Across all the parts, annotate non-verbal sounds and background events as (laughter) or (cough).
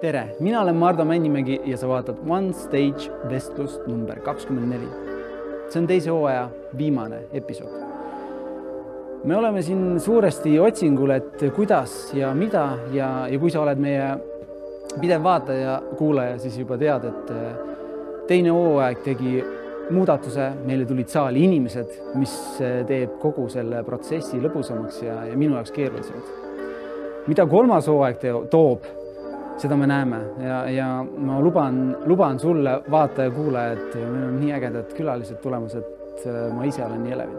tere, mina olen Mardu Männimägi ja sa vaatad One Stage vestlust number kakskümmend neli. see on teise hooaja viimane episood. me oleme siin suuresti otsingul, et kuidas ja mida ja, ja kui sa oled meie pidev vaataja, kuulaja, siis juba tead, et äh, teine hooaeg tegi muudatuse, meile tulid saali inimesed, mis äh, teeb kogu selle protsessi lõbusamaks ja, ja minu jaoks keerulisemaks. mida kolmas hooaeg toob seda me näeme ja, ja ma luban, luban sulle, vaataja-kuulaja, et meil on nii ägedad külalised tulemas, et ma ise olen nii elevil.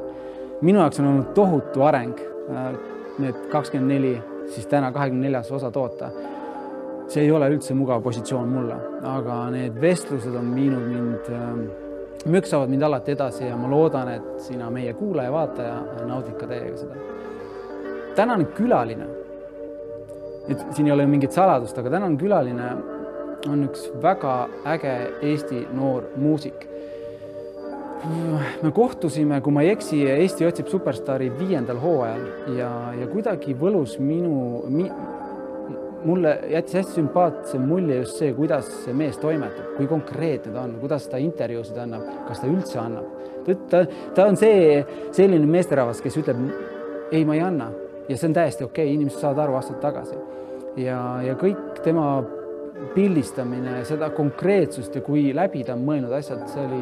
minu jaoks on olnud tohutu areng äh, need kakskümmend neli, siis täna kahekümne neljas osa toota. see ei ole üldse mugav positsioon mulle, aga need vestlused on viinud mind, äh, müksavad mind alati edasi ja ma loodan, et sina, meie kuulaja-vaataja, naudid ka teiega seda. tänane külaline et siin ei ole mingit saladust, aga tänane külaline on üks väga äge Eesti noor muusik. me kohtusime, kui ma ei eksi, Eesti otsib superstaari viiendal hooajal ja, ja kuidagi võlus minu mi,, mulle jättis hästi sümpaatse mulje just see, kuidas see mees toimetab, kui konkreetne ta on, kuidas ta intervjuusid annab, kas ta üldse annab. ta, ta on see selline meesterahvas, kes ütleb ei, ma ei anna ja see on täiesti okei okay,, inimesed saavad aru aastaid tagasi. Ja, ja kõik tema pildistamine, seda konkreetsust ja kui läbi ta on mõelnud asjad, see oli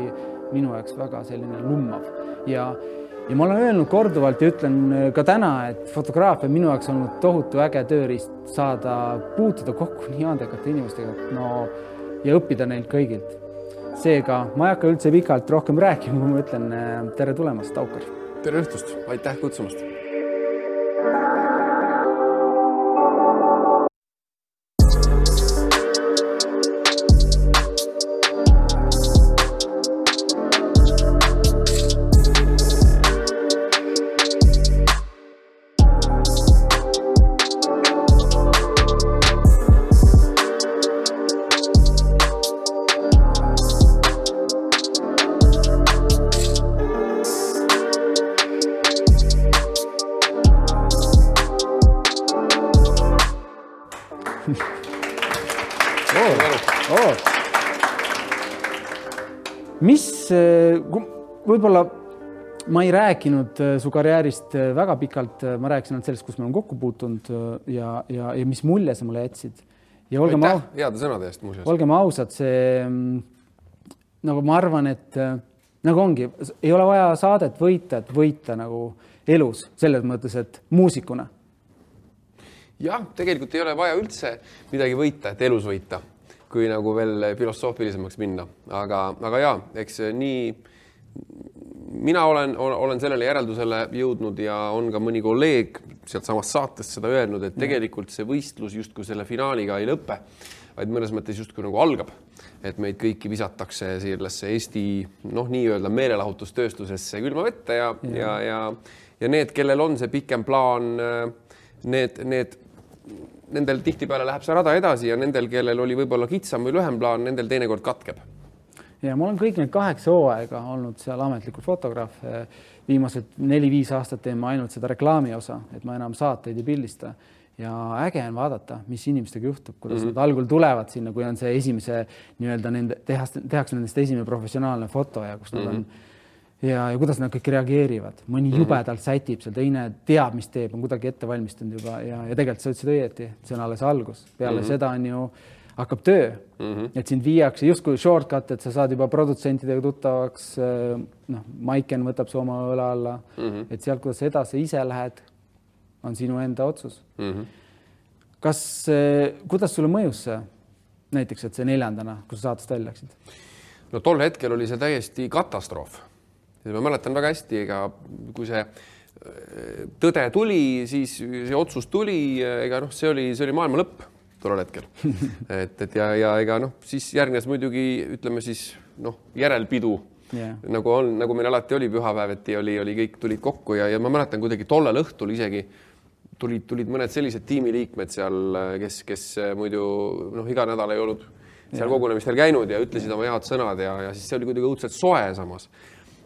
minu jaoks väga selline lummav ja ja ma olen öelnud korduvalt ja ütlen ka täna, et fotograafia on minu jaoks olnud tohutu äge tööriist saada puutuda kokku nii andekate inimestega, no ja õppida neilt kõigilt. seega ma ei hakka üldse pikalt rohkem rääkima, ma ütlen tere tulemast, Aukar. tere õhtust, aitäh kutsumast mis, võib-olla ma ei rääkinud äh, su karjäärist äh, väga pikalt, ma rääkisin ainult sellest, kus me oleme kokku puutunud ja, ja, ja mis mulje sa mulle jätsid. ja olgem au-. heade sõnade eest muuseas. olgem ausad, see nagu ma arvan, et nagu ongi, ei ole vaja saadet võita, et võita nagu elus selles mõttes, et muusikuna. Jah, tegelikult ei ole vaja üldse midagi võita, et elus võita kui nagu veel filosoofilisemaks minna, aga, aga ja eks nii mina olen, olen sellele järeldusele jõudnud ja on ka mõni kolleeg sealtsamast saatest seda öelnud, et tegelikult see võistlus justkui selle finaaliga ei lõpe, vaid mõnes mõttes justkui nagu algab. et meid kõiki visatakse sellesse Eesti noh, nii-öelda meelelahutustööstusesse külma vette ja, ja, ja, ja, ja need, kellel on see pikem plaan, need, need nendel tihtipeale läheb see rada edasi ja nendel, kellel oli võib-olla kitsam või lühem plaan, nendel teinekord katkeb. ja ma olen kõik need kaheksa hooaega olnud seal ametlikult fotograaf. viimased neli-viis aastat teen ma ainult seda reklaami osa, et ma enam saateid ei pildista ja äge on vaadata, mis inimestega juhtub, kuidas mm -hmm. nad algul tulevad sinna, kui on see esimese nii-öelda nende tehast, tehakse nendest esimene professionaalne foto ja kus nad mm -hmm. on ja, ja kuidas nad kõik reageerivad, mõni mm -hmm. jubedalt sätib seal, teine teab, mis teeb, on kuidagi ette valmistunud juba ja, ja tegelikult sa ütlesid õieti, see on alles algus, peale mm -hmm. seda on ju, hakkab töö mm, -hmm. et sind viiakse justkui shortcut, et sa saad juba produtsentidega tuttavaks. noh, Maiken võtab su oma õla alla mm, -hmm. et sealt, kuidas edasi ise lähed, on sinu enda otsus mm. -hmm. kas, kuidas sulle mõjus see näiteks, et see neljandana, kui sa saatest välja läksid? no tol hetkel oli see täiesti katastroof ja ma mäletan väga hästi, ega kui see äh, tõde tuli, siis see otsus tuli, ega noh, see oli, see oli maailma lõpp tollel hetkel. (laughs) et, et ja, ja ega noh, siis järgnes muidugi ütleme siis noh, järelpidu yeah. nagu on, nagu meil alati oli pühapäeviti oli, oli kõik tulid kokku ja, ja ma mäletan kuidagi tollel õhtul isegi tulid, tulid mõned sellised tiimiliikmed seal, kes, kes muidu noh, iga nädal ei olnud seal kogunemistel käinud ja ütlesid oma head sõnad ja, ja siis see oli kuidagi õudselt soe samas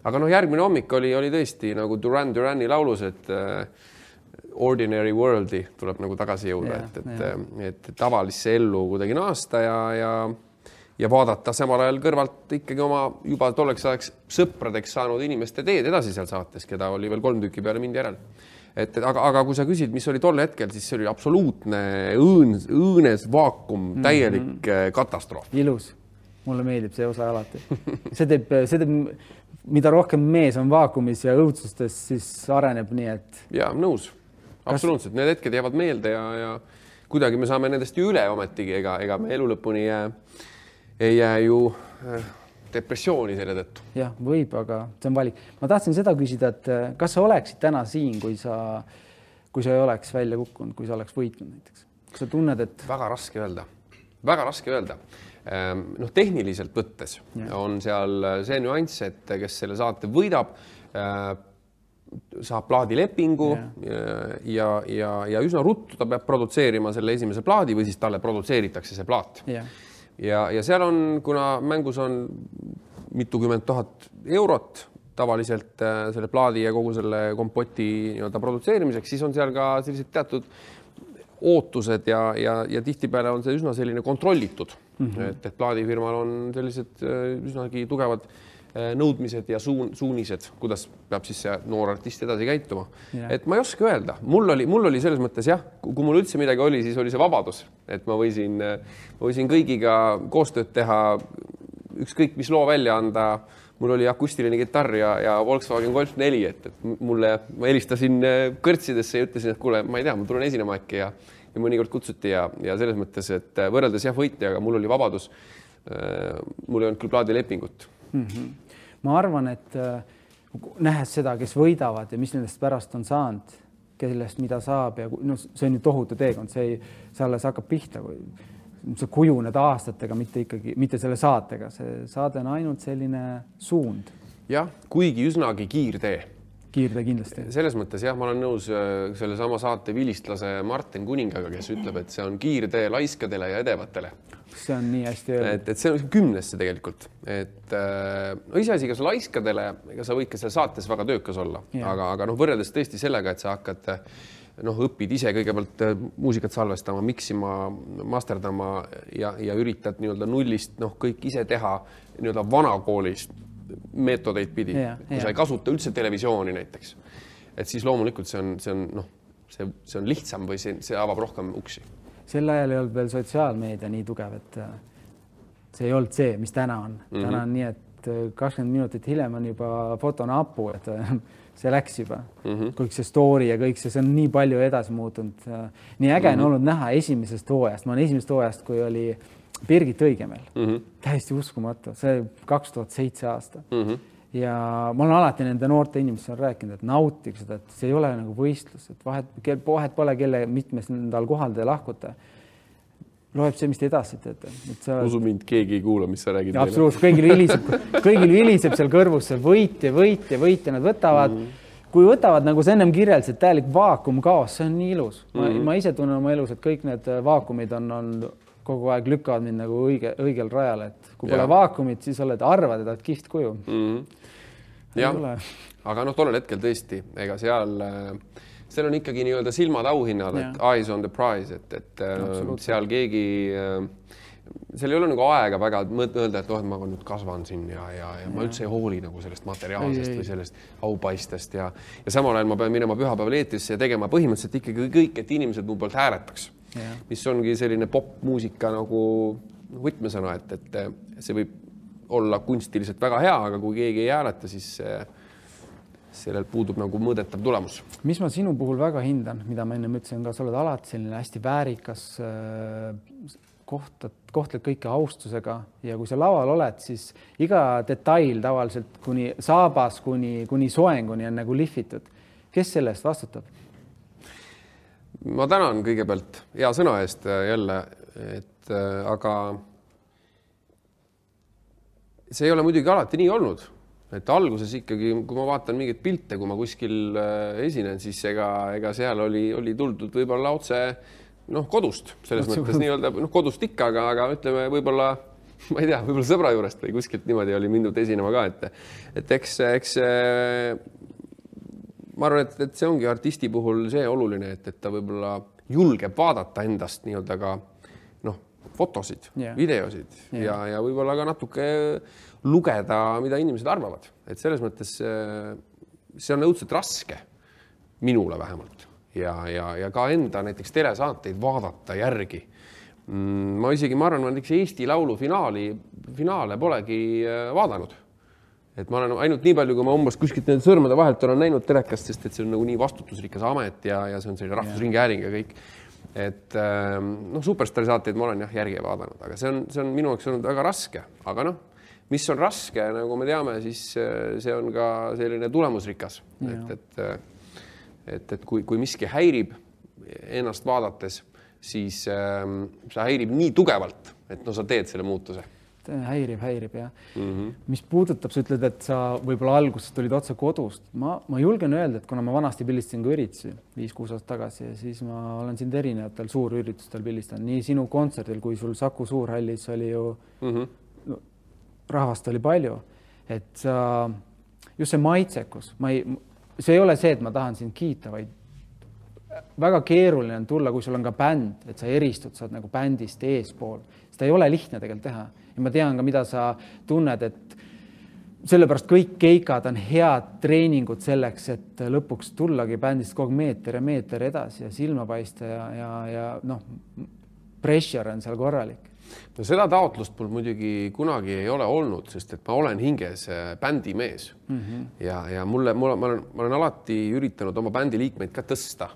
aga noh, järgmine hommik oli, oli tõesti nagu Duran Durani laulus, et äh, ordinary world'i tuleb nagu tagasi jõuda, et, et, et tavalisse ellu kuidagi naasta ja, ja ja vaadata samal ajal kõrvalt ikkagi oma juba tolleks ajaks sõpradeks saanud inimeste teed edasi seal saates, keda oli veel kolm tükki peale mind järel. et aga, aga kui sa küsid, mis oli tol hetkel, siis see oli absoluutne õõns, õõnes vaakum, täielik mm -hmm. katastroof. ilus, mulle meeldib see osa alati. see teeb, see teeb, mida rohkem mees on vaakumis ja õudsustes, siis areneb nii, et. ja nõus, absoluutselt need hetked jäävad meelde ja, ja kuidagi me saame nendest ju üle ometigi, ega, ega me elu lõpuni ei jää ei jää ju äh, depressiooni selle tõttu. jah, võib, aga see on valik. ma tahtsin seda küsida, et äh, kas sa oleksid täna siin, kui sa, kui sa ei oleks välja kukkunud, kui sa oleks võitnud näiteks, kas sa tunned, et? väga raske öelda, väga raske öelda. Ähm, noh, tehniliselt võttes ja. on seal see nüanss, et kes selle saate võidab, äh, saab plaadilepingu ja, ja, ja, ja üsna ruttu ta peab produtseerima selle esimese plaadi või siis talle produtseeritakse see plaat. Ja ja, ja seal on, kuna mängus on mitukümmend tuhat eurot tavaliselt äh, selle plaadi ja kogu selle kompoti nii-öelda produtseerimiseks, siis on seal ka sellised teatud ootused ja, ja, ja tihtipeale on see üsna selline kontrollitud mm, -hmm. et, et plaadifirmal on sellised äh, üsnagi tugevad äh, Äh, nõudmised ja suun, suunised, kuidas peab siis see noor artist edasi käituma yeah.. et ma ei oska öelda, mul oli, mul oli selles mõttes jah, kui mul üldse midagi oli, siis oli see vabadus, et ma võisin, ma võisin kõigiga koostööd teha, ükskõik mis loo välja anda. mul oli akustiline kitarr ja, ja Volkswagen Golf neli, et, mulle, ma helistasin äh, kõrtsidesse ja ütlesin, et kuule, ma ei tea, ma tulen esinema äkki ja ja mõnikord kutsuti ja, ja selles mõttes, et äh, võrreldes jah võitjaga, mul oli vabadus. mul ei olnud küll plaadilepingut mm. -hmm. ma arvan, et äh, nähes seda, kes võidavad ja mis nendest pärast on saanud, kellest mida saab ja noh, see on ju tohutu teekond, see ei, see alles hakkab pihta, sa kujuned aastatega, mitte ikkagi, mitte selle saatega, see saade on ainult selline suund. jah, kuigi üsnagi kiirtee kiirtee kindlasti. selles mõttes jah, ma olen nõus äh, sellesama saate vilistlase Martin Kuningaga, kes ütleb, et see on kiirtee laiskadele ja edevatele. see on nii hästi öeldud. et, et see on kümnesse tegelikult, et äh, no iseasi, kas laiskadele, ega sa võid ka seal saates väga töökas olla, aga, aga noh, võrreldes tõesti sellega, et sa hakkad noh, õpid ise kõigepealt äh, muusikat salvestama, miksima, masterdama ja, ja üritad nii-öelda nullist noh, kõik ise teha nii-öelda vanakoolist meetodeid pidi, kui sa ei kasuta üldse televisiooni näiteks, et siis loomulikult see on, see on noh, see, see on lihtsam või see, see avab rohkem uksi. sel ajal ei olnud veel sotsiaalmeedia nii tugev, et äh, see ei olnud see, mis täna on mm. -hmm. täna on nii, et äh, kakskümmend minutit hiljem on juba foto napu, et äh, see läks juba mm, -hmm. kõik see story ja kõik see, see on nii palju edasi muutunud. nii äge mm -hmm. on mhm. olnud näha esimesest hooajast, ma olen esimesest hooajast, kui oli äh, Birgit Õigemäel mm, -hmm. täiesti uskumatu, see kaks tuhat seitse aasta mm. -hmm. ja ma olen alati nende noorte inimestele rääkinud, et nautige seda, et see ei ole nagu võistlus, et vahet, vahet pole, kelle mitmes nädal kohal te lahkute. loeb see, mis te edasi teete. Sa... usu mind, keegi ei kuula, mis sa räägid. absoluutselt, kõigil viliseb, kõigil viliseb seal kõrvus see võit ja võit ja võit ja nad võtavad mm. -hmm kui võtavad, nagu sa ennem kirjeldasid, täielik vaakumkaos, see on nii ilus mm. -hmm. ma, ma ise tunnen oma elus, et kõik need vaakumid on, on kogu aeg lükkavad mind nagu õige, õigel rajal, et kui pole ja. vaakumit, siis oled, arvad, et oled kihvt kuju. Mm. -hmm. jah, aga noh, tollel hetkel tõesti, ega seal, äh, seal on ikkagi nii-öelda silmad auhinnal, et eyes on the prize, et, et no, äh, seal keegi äh, seal ei ole nagu aega väga mõelda, et noh, et ma nüüd kasvan siin ja, ja, ja ma üldse ei hooli nagu sellest materiaalsest ei, või sellest aupaistest ja, ja samal ajal ma pean minema pühapäeval eetrisse ja tegema põhimõtteliselt ikkagi kõik, et inimesed mu poolt hääletaks mis ongi selline popmuusika nagu võtmesõna, et, et see võib olla kunstiliselt väga hea, aga kui keegi ei hääleta, siis sellel puudub nagu mõõdetav tulemus. mis ma sinu puhul väga hindan, mida ma ennem ütlesin ka, sa oled alati selline hästi väärikas, äh, kohtad, kohtled kõike austusega ja kui sa laval oled, siis iga detail tavaliselt kuni saabas kuni, kuni soenguni on nagu lihvitud. kes selle eest vastutab? Ma tänan kõigepealt hea sõna eest äh, jälle, et äh, aga see ei ole muidugi alati nii olnud, et alguses ikkagi, kui ma vaatan mingeid pilte, kui ma kuskil äh, esinen, siis ega, ega seal oli, oli tuldud võib-olla otse noh, kodust selles Otse mõttes nii-öelda noh, kodust ikka, aga, aga ütleme, võib-olla (laughs) ma ei tea, võib-olla sõbra juurest või kuskilt niimoodi oli mindud esinema ka, et et eks, eks ma arvan, et, et see ongi artisti puhul see oluline, et, et ta võib-olla julgeb vaadata endast nii-öelda ka noh, fotosid Jah. videosid Jah. ja, ja võib-olla ka natuke lugeda, mida inimesed arvavad, et selles mõttes äh, see on õudselt raske, minule vähemalt ja, ja, ja ka enda näiteks telesaateid vaadata järgi mm, ma isegi, ma arvan, ma näiteks Eesti Laulu finaali, finaale polegi äh, vaadanud. Et ma olen ainult nii palju, kui ma umbes kuskilt nende sõrmede vahelt olen näinud telekast, sest et see on nagu nii vastutusrikas amet ja, ja see on selline rahvusringhääling ja kõik. et ähm, noh, superstaari saateid ma olen jah järgi vaadanud, aga see on, see on minu jaoks olnud väga raske, aga noh, mis on raske, nagu me teame, siis äh, see on ka selline tulemusrikas, et, et äh, et, et kui, kui miski häirib ennast vaadates, siis ähm, see häirib nii tugevalt, et no sa teed selle muutuse häirib, häirib jah mm. -hmm. mis puudutab, sa ütled, et sa võib-olla alguses tulid otse kodust, ma, ma julgen öelda, et kuna ma vanasti pildistasin ka üritusi viis-kuus aastat tagasi ja siis ma olen sind erinevatel suurüritustel pildistanud, nii sinu kontserdil kui sul Saku Suurhallis oli ju mm. -hmm. no, rahvast oli palju, et sa, just see maitsekus, ma ei, see ei ole see, et ma tahan sind kiita, vaid väga keeruline on tulla, kui sul on ka bänd, et sa eristud, sa oled nagu bändist eespool, seda ei ole lihtne tegelikult teha. Ja ma tean ka, mida sa tunned, et sellepärast kõik keikad on head treeningud selleks, et lõpuks tullagi bändist kogu aeg meeter ja meeter edasi ja silma paista ja, ja, ja noh, pressure on seal korralik no seda taotlust mul muidugi kunagi ei ole olnud, sest et ma olen hinges äh, bändimees mm -hmm. ja, ja mulle, mul, ma olen, ma olen alati üritanud oma bändi liikmeid ka tõsta.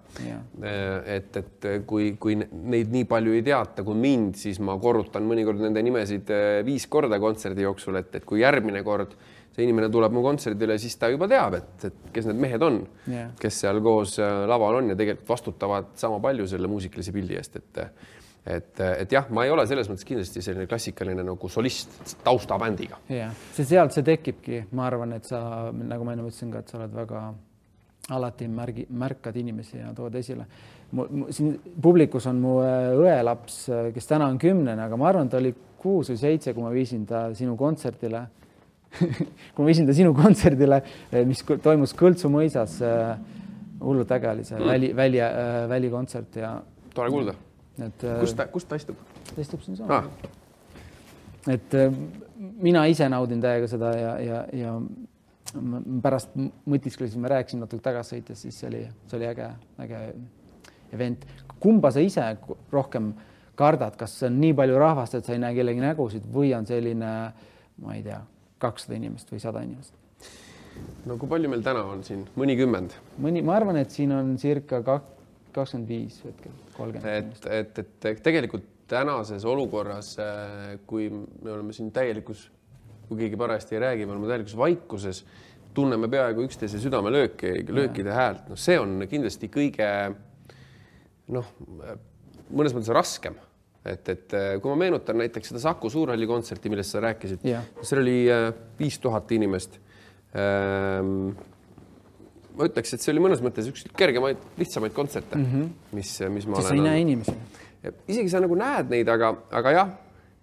et, et kui, kui neid nii palju ei teata kui mind, siis ma korrutan mõnikord nende nimesid äh, viis korda kontserdi jooksul, et, et kui järgmine kord see inimene tuleb mu kontserdile, siis ta juba teab, et, et kes need mehed on yeah., kes seal koos äh, laval on ja tegelikult vastutavad sama palju selle muusikalise pildi eest, et et, et jah, ma ei ole selles mõttes kindlasti selline klassikaline nagu solist taustabändiga. jah, see sealt see tekibki, ma arvan, et sa nagu ma enne ütlesin ka, et sa oled väga alati märgi, märkad inimesi ja tood esile. siin publikus on mu äh, õelaps, äh, kes täna on kümnene, aga ma arvan, ta oli kuus või seitse, kui ma viisin ta sinu kontserdile (laughs) kui ma viisin ta sinu kontserdile, äh, mis toimus Kõltsu mõisas. hullult äge oli see mm. väli, väli, välikontsert ja. tore kuulda et. kus ta, kus ta istub? ta istub siinsamas ah.. et mina ise naudin täiega seda ja, ja, ja pärast mõtisklesime, rääkisin natuke tagasi sõites, siis see oli, see oli äge, äge event. kumba sa ise rohkem kardad, kas on nii palju rahvast, et sa ei näe kellegi nägusid või on selline, ma ei tea, kakssada inimest või sada inimest? no kui palju meil täna on siin, mõnikümmend? mõni, ma arvan, et siin on circa kakskümmend viis hetkel, kolmkümmend. et, et, et, tegelikult tänases olukorras, äh, kui me oleme siin täielikus, kui keegi parajasti ei räägi, me oleme täielikus vaikuses, tunneme peaaegu üksteise südamelööki, löökide häält, noh, see on kindlasti kõige noh, mõnes mõttes raskem. Et, et äh, kui ma meenutan näiteks seda Saku Suurhalli kontserti, millest sa rääkisid, seal oli äh, viis tuhat inimest. Ähm, ma ütleks, et see oli mõnes mõttes üks kergemaid, lihtsamaid kontserte mm, -hmm. mis, mis ma olen. sa ei näe inimesi. isegi sa nagu näed neid, aga, aga jah,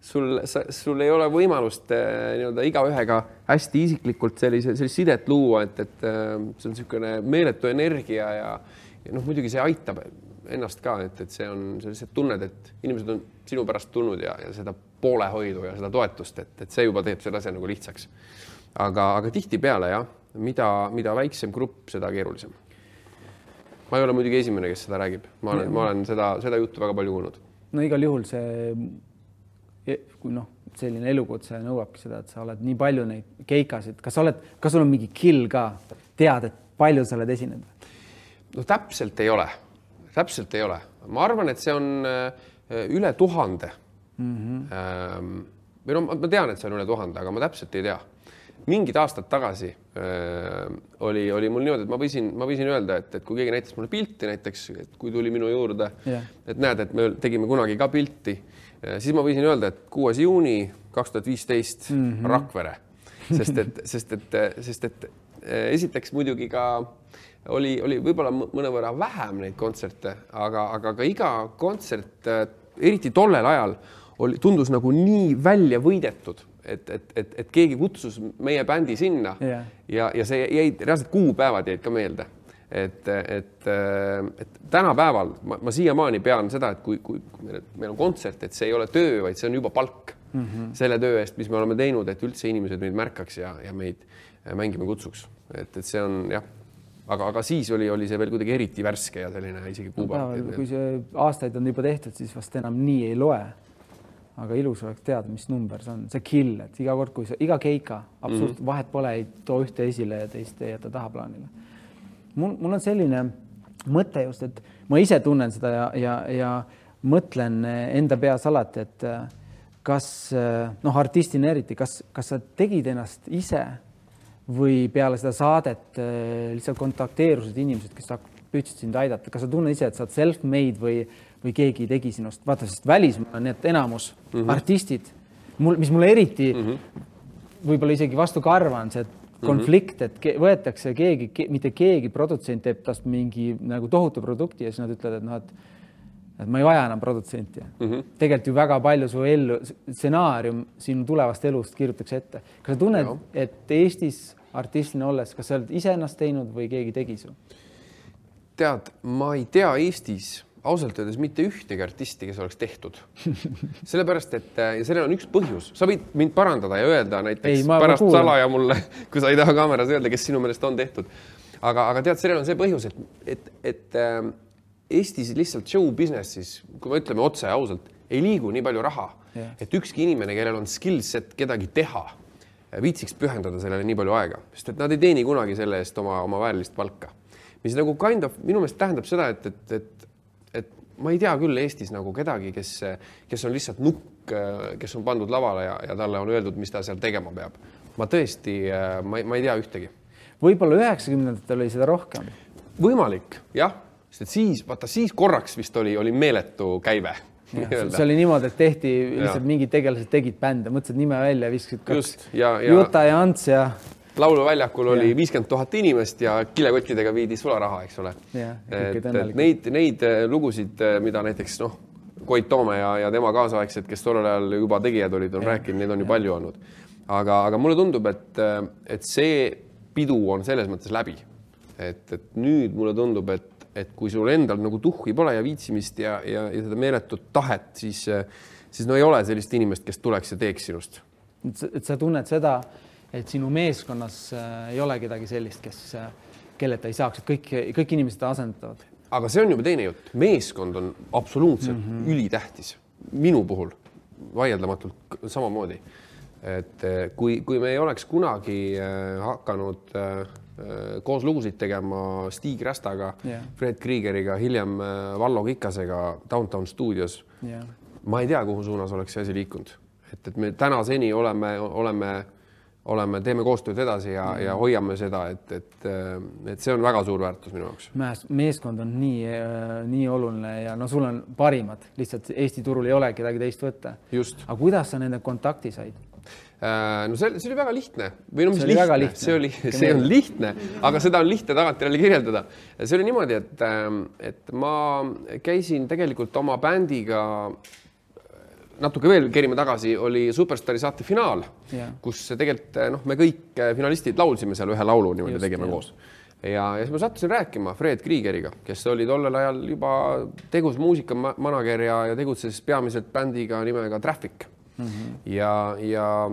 sul, sul ei ole võimalust äh, nii-öelda igaühega hästi isiklikult sellise, sellist sidet luua, et, et äh, see on niisugune meeletu energia ja, ja noh, muidugi see aitab ennast ka, et, et see on, sa lihtsalt tunned, et inimesed on sinu pärast tulnud ja, ja seda poolehoidu ja seda toetust, et, et see juba teeb selle asja nagu lihtsaks. aga, aga tihtipeale jah mida, mida väiksem grupp, seda keerulisem. ma ei ole muidugi esimene, kes seda räägib, ma olen, ma olen seda, seda juttu väga palju kuulnud. no igal juhul see, kui noh, selline elukutse nõuabki seda, et sa oled nii palju neid keikasid, kas sa oled, kas sul on mingi kill ka, tead, et palju sa oled esinenud? no täpselt ei ole, täpselt ei ole, ma arvan, et see on äh, üle tuhande mm. -hmm. või no ma tean, et see on üle tuhande, aga ma täpselt ei tea mingid aastad tagasi äh, oli, oli mul niimoodi, et ma võisin, ma võisin öelda, et, et kui keegi näitas mulle pilti näiteks, et kui tuli minu juurde yeah., et näed, et me tegime kunagi ka pilti siis ma võisin öelda, et kuues juuni kaks tuhat viisteist mhm. Rakvere, sest et, sest et, sest et esiteks muidugi ka oli, oli võib-olla mõnevõrra vähem neid kontserte, aga, aga ka iga kontsert, eriti tollel ajal oli, tundus nagu nii välja võidetud et, et, et, et keegi kutsus meie bändi sinna yeah. ja, ja see jäi, reaalselt kuupäevad jäid ka meelde. et, et, et tänapäeval ma, ma siiamaani pean seda, et kui, kui meil, on kontsert, et see ei ole töö, vaid see on juba palk mm -hmm. selle töö eest, mis me oleme teinud, et üldse inimesed meid märkaks ja, ja meid mängima kutsuks, et, et see on jah aga, aga siis oli, oli see veel kuidagi eriti värske ja selline isegi kuupäev no,. kui see aastaid on juba tehtud, siis vast enam nii ei loe. Aga ilus oleks teada, mis number see on, see kill, et iga kord, kui sa, iga keika, absoluutselt mm -hmm. vahet pole, ei too ühte esile ja teist ei jäta tahaplaanile. mul, mul on selline mõte just, et ma ise tunnen seda ja, ja, ja mõtlen enda peas alati, et kas noh, artistina eriti, kas, kas sa tegid ennast ise või peale seda saadet äh, lihtsalt kontakteerusid inimesed, kes püüdsid sind aidata, kas sa tunned ise, et sa oled self-made või, või keegi tegi sinust, vaata, sest välismaal on et enamus mm -hmm. artistid, mul, mis mulle eriti mm -hmm. võib-olla isegi vastu karva on see, et mhm. konflikt, et ke, võetakse keegi ke,, mitte keegi produtsent teeb tast mingi nagu tohutu produkti ja siis nad ütlevad, et noh, et et ma ei vaja enam produtsenti mm. -hmm. tegelikult ju väga palju su ellu, stsenaarium sinu tulevast elust kirjutatakse ette. kas sa tunned, et Eestis artistina olles, kas sa oled iseennast teinud või keegi tegi su? tead, ma ei tea Eestis ausalt öeldes mitte ühtegi artisti, kes oleks tehtud. (laughs) sellepärast, et äh, ja sellel on üks põhjus, sa võid mind parandada ja öelda näiteks ei, pärast salaja mulle, (laughs) kui sa ei taha kaameras öelda, kes sinu meelest on tehtud. aga, aga tead, sellel on see põhjus, et, et, et äh, Eestis lihtsalt show business'is, kui me ütleme otse ausalt, ei liigu nii palju raha yeah., et ükski inimene, kellel on skill set kedagi teha, viitsiks pühendada sellele nii palju aega, sest et nad ei teeni kunagi selle eest oma, oma väärilist palka. mis nagu kind of minu meelest tähendab seda, et, et, et ma ei tea küll Eestis nagu kedagi, kes, kes on lihtsalt nukk, kes on pandud lavale ja, ja talle on öeldud, mis ta seal tegema peab. ma tõesti, ma, ma ei tea ühtegi. võib-olla üheksakümnendatel oli seda rohkem. võimalik, jah sest siis, vaata siis korraks vist oli, oli meeletu käive. see oli niimoodi, et tehti lihtsalt mingid tegelased tegid bände, mõtlesid nime välja, viskasid kaks ja, ja, Juta ja Ants ja. Lauluväljakul oli viiskümmend tuhat inimest ja kilekottidega viidi sularaha, eks ole. et, et neid, neid äh, lugusid, äh, mida näiteks noh, Koit Toome ja, ja tema kaasaegsed, kes tollel ajal juba tegijad olid, on ja, rääkinud, neid on ju palju olnud. aga, aga mulle tundub, et, äh, et see pidu on selles mõttes läbi. et, et nüüd mulle tundub, et et kui sul endal nagu tuhhi pole ja viitsimist ja, ja, ja seda meeletut tahet, siis, siis no ei ole sellist inimest, kes tuleks ja teeks sinust. et sa tunned seda, et sinu meeskonnas äh, ei ole kedagi sellist, kes, äh, kelleta ei saaks, et kõik, kõik inimesed asendavad. aga see on juba teine jutt, meeskond on absoluutselt mm -hmm. ülitähtis. minu puhul vaieldamatult samamoodi. et äh, kui, kui me ei oleks kunagi hakanud koos lugusid tegema Stig Rästaga yeah., Fred Kriegeriga, hiljem Vallo Kikasega Downtown stuudios yeah.. ma ei tea, kuhu suunas oleks see asi liikunud, et, et me tänaseni oleme, oleme, oleme, teeme koostööd edasi ja mm., ja hoiame seda, et, et, et see on väga suur väärtus minu jaoks. meeskond on nii, nii oluline ja no sul on parimad, lihtsalt Eesti turul ei ole kedagi teist võtta. aga kuidas sa nende kontakti said? Äh, no see, see oli väga lihtne või no mis lihtne, lihtne., see oli, (laughs) see on lihtne, aga seda on lihtne tagantjärele kirjeldada. see oli niimoodi, et, et ma käisin tegelikult oma bändiga natuke veel kerime tagasi, oli Superstaari saate finaal, kus tegelikult noh, me kõik finalistid laulsime seal ühe laulu niimoodi Just, tegime jah. koos ja, ja siis ma sattusin rääkima Fred Kriegeriga, kes oli tollel ajal juba tegus muusikamanager ja, ja tegutses peamiselt bändiga nimega Traffic mm. -hmm. ja, ja,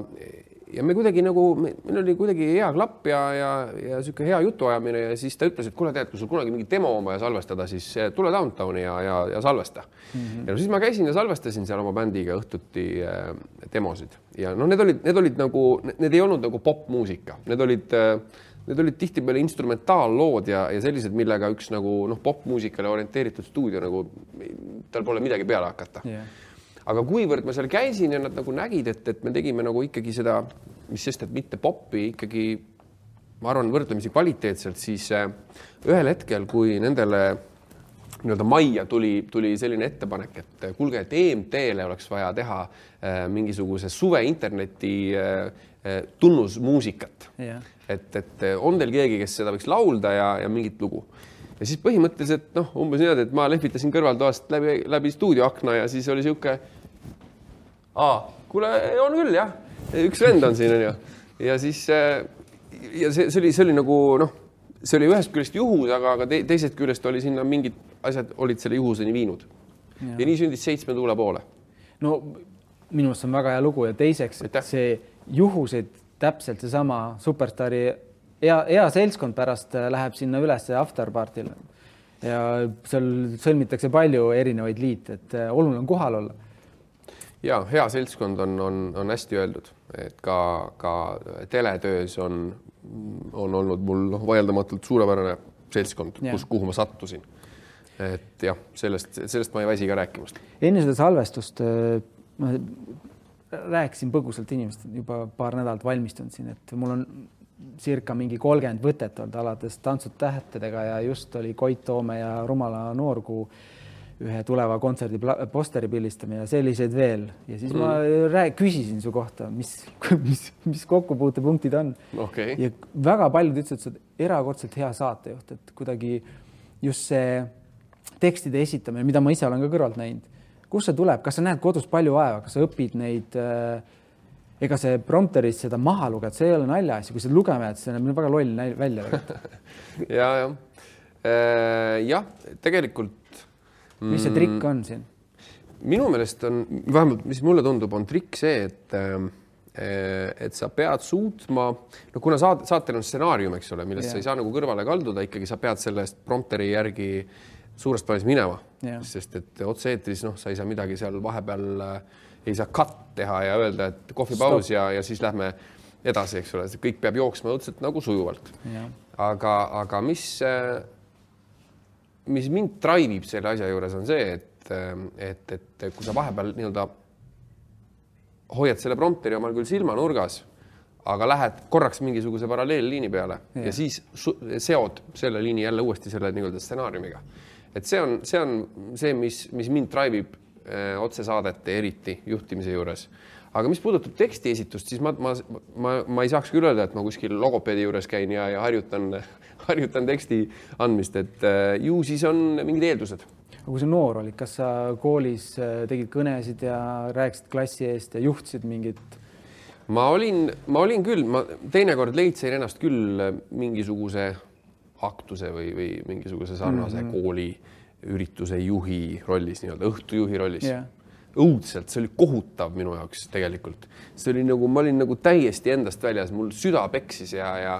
ja me kuidagi nagu, meil oli kuidagi hea klapp ja, ja, ja niisugune hea jutuajamine ja siis ta ütles, et kuule, tead, kui sul kunagi mingi demo on vaja salvestada, siis eh, tule Downtowni ja, ja, ja salvesta mm. -hmm. ja no siis ma käisin ja salvestasin seal oma bändiga õhtuti äh, demosid ja noh, need olid, need olid nagu, need ei olnud nagu popmuusika, need olid äh, Need olid tihtipeale instrumentaallood ja, ja sellised, millega üks nagu noh, popmuusikale orienteeritud stuudio nagu, tal pole midagi peale hakata yeah aga kuivõrd ma seal käisin ja nad nagu nägid, et, et me tegime nagu ikkagi seda, mis sest, et mitte popi ikkagi, ma arvan, võrdlemisi kvaliteetselt, siis äh, ühel hetkel, kui nendele nii-öelda majja tuli, tuli selline ettepanek, et äh, kuulge, et EMT-le oleks vaja teha äh, mingisuguse suve interneti tunnusmuusikat. Yeah.. et, et on teil keegi, kes seda võiks laulda ja, ja mingit lugu? Ja siis põhimõtteliselt noh, umbes niimoodi, et ma lehvitasin kõrvaltoast läbi, läbi stuudioakna ja siis oli niisugune kuule, on küll jah, üks vend on siin onju ja siis äh, ja see, see oli, see oli nagu noh, see oli ühest küljest juhus, aga, aga te, teisest küljest oli sinna mingid asjad olid selle juhuseni viinud. ja nii sündis Seitsme tuule poole. no minu arust on väga hea lugu ja teiseks, et see juhused, täpselt seesama superstaari hea, hea seltskond pärast läheb sinna üles afterparty'le ja seal sõlmitakse palju erinevaid liite, et oluline on kohal olla. Ja hea seltskond on, on, on hästi öeldud, et ka, ka teletöös on on olnud mul noh, vaieldamatult suurepärane seltskond, kus, kuhu ma sattusin. et jah, sellest, sellest ma ei väsi ka rääkimast. enne seda salvestust äh, ma rääkisin põgusalt inimestega, juba paar nädalat valmistunud siin, et mul on circa mingi kolmkümmend võtet olnud alates Tantsud tähtedega ja just oli Koit Toome ja Rumala noorkuu ühe tuleva kontserdi posteri pildistamine ja selliseid veel. Ja siis mm. ma rääg, küsisin su kohta, mis, (laughs) mis, mis kokkupuutepunktid on. Okay.. ja väga paljud ütlesid, et sa oled erakordselt hea saatejuht, et kuidagi just see tekstide esitamine, mida ma ise olen ka kõrvalt näinud, kust see tuleb, kas sa näed kodus palju vaeva, kas sa õpid neid äh, ega see prompteris seda maha lugeda, see ei ole naljaasi, kui sa lugema jääd, see näeb väga loll välja. (laughs) Ja, jah. Äh, jah, tegelikult mis see trikk on siin? minu meelest on, vähemalt mis mulle tundub, on trikk see, et äh, et sa pead suutma, no kuna saate, saatel on stsenaarium, eks ole, millest yeah. sa ei saa nagu kõrvale kalduda, ikkagi sa pead sellest prompteri järgi suures plaanis minema yeah., sest et otse-eetris noh, sa ei saa midagi seal vahepeal äh, ei saa cut teha ja öelda, et kohvipaus ja, ja siis lähme edasi, eks ole, kõik peab jooksma õudselt nagu sujuvalt aga, aga mis äh, mis mind drive ib selle asja juures on see, et, et, et kui sa vahepeal nii-öelda hoiad selle prompteri omal küll silmanurgas, aga lähed korraks mingisuguse paralleelliini peale ja, ja siis seod selle liini jälle uuesti selle nii-öelda stsenaariumiga. et see on, see on see, mis, mis mind drive ib eh, otsesaadete eriti juhtimise juures. Aga mis puudutab teksti esitust, siis ma, ma, ma, ma ei saaks küll öelda, et ma kuskil logopeedi juures käin ja, ja harjutan (laughs) harjutan teksti andmist, et äh, ju siis on mingid eeldused. aga kui sa noor olid, kas sa koolis äh, tegid kõnesid ja rääkisid klassi eest ja juhtisid mingit? ma olin, ma olin küll, ma teinekord leidsin ennast küll äh, mingisuguse aktuse või, või mingisuguse sarnase mm -hmm. kooliürituse juhi rollis, nii-öelda õhtujuhi rollis yeah õudselt, see oli kohutav minu jaoks tegelikult. see oli nagu, ma olin nagu täiesti endast väljas, mul süda peksis ja, ja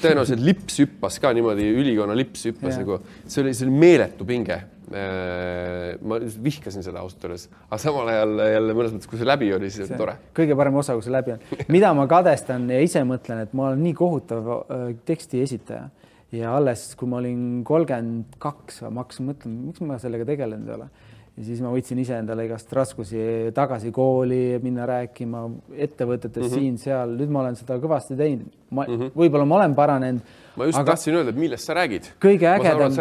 tõenäoliselt lips hüppas ka niimoodi, ülikonna lips hüppas yeah. nagu, see oli, see oli meeletu pinge. Äh, ma vihkasin seda ausalt öeldes, aga samal ajal jälle mõnes mõttes, kui see läbi oli, siis oli tore. kõige parem osa, kui see läbi on. mida ma kadestan ja ise mõtlen, et ma olen nii kohutav äh, teksti esitaja ja alles, kui ma olin kolmkümmend kaks, ma hakkasin mõtlema, miks ma sellega tegelenud ei ole ja siis ma võtsin iseendale igast raskusi tagasi kooli, minna rääkima ettevõtetes mm -hmm. siin-seal, nüüd ma olen seda kõvasti teinud. ma mm -hmm. võib-olla ma olen paranenud. ma just aga... tahtsin öelda, et millest sa räägid. kõige ägedam,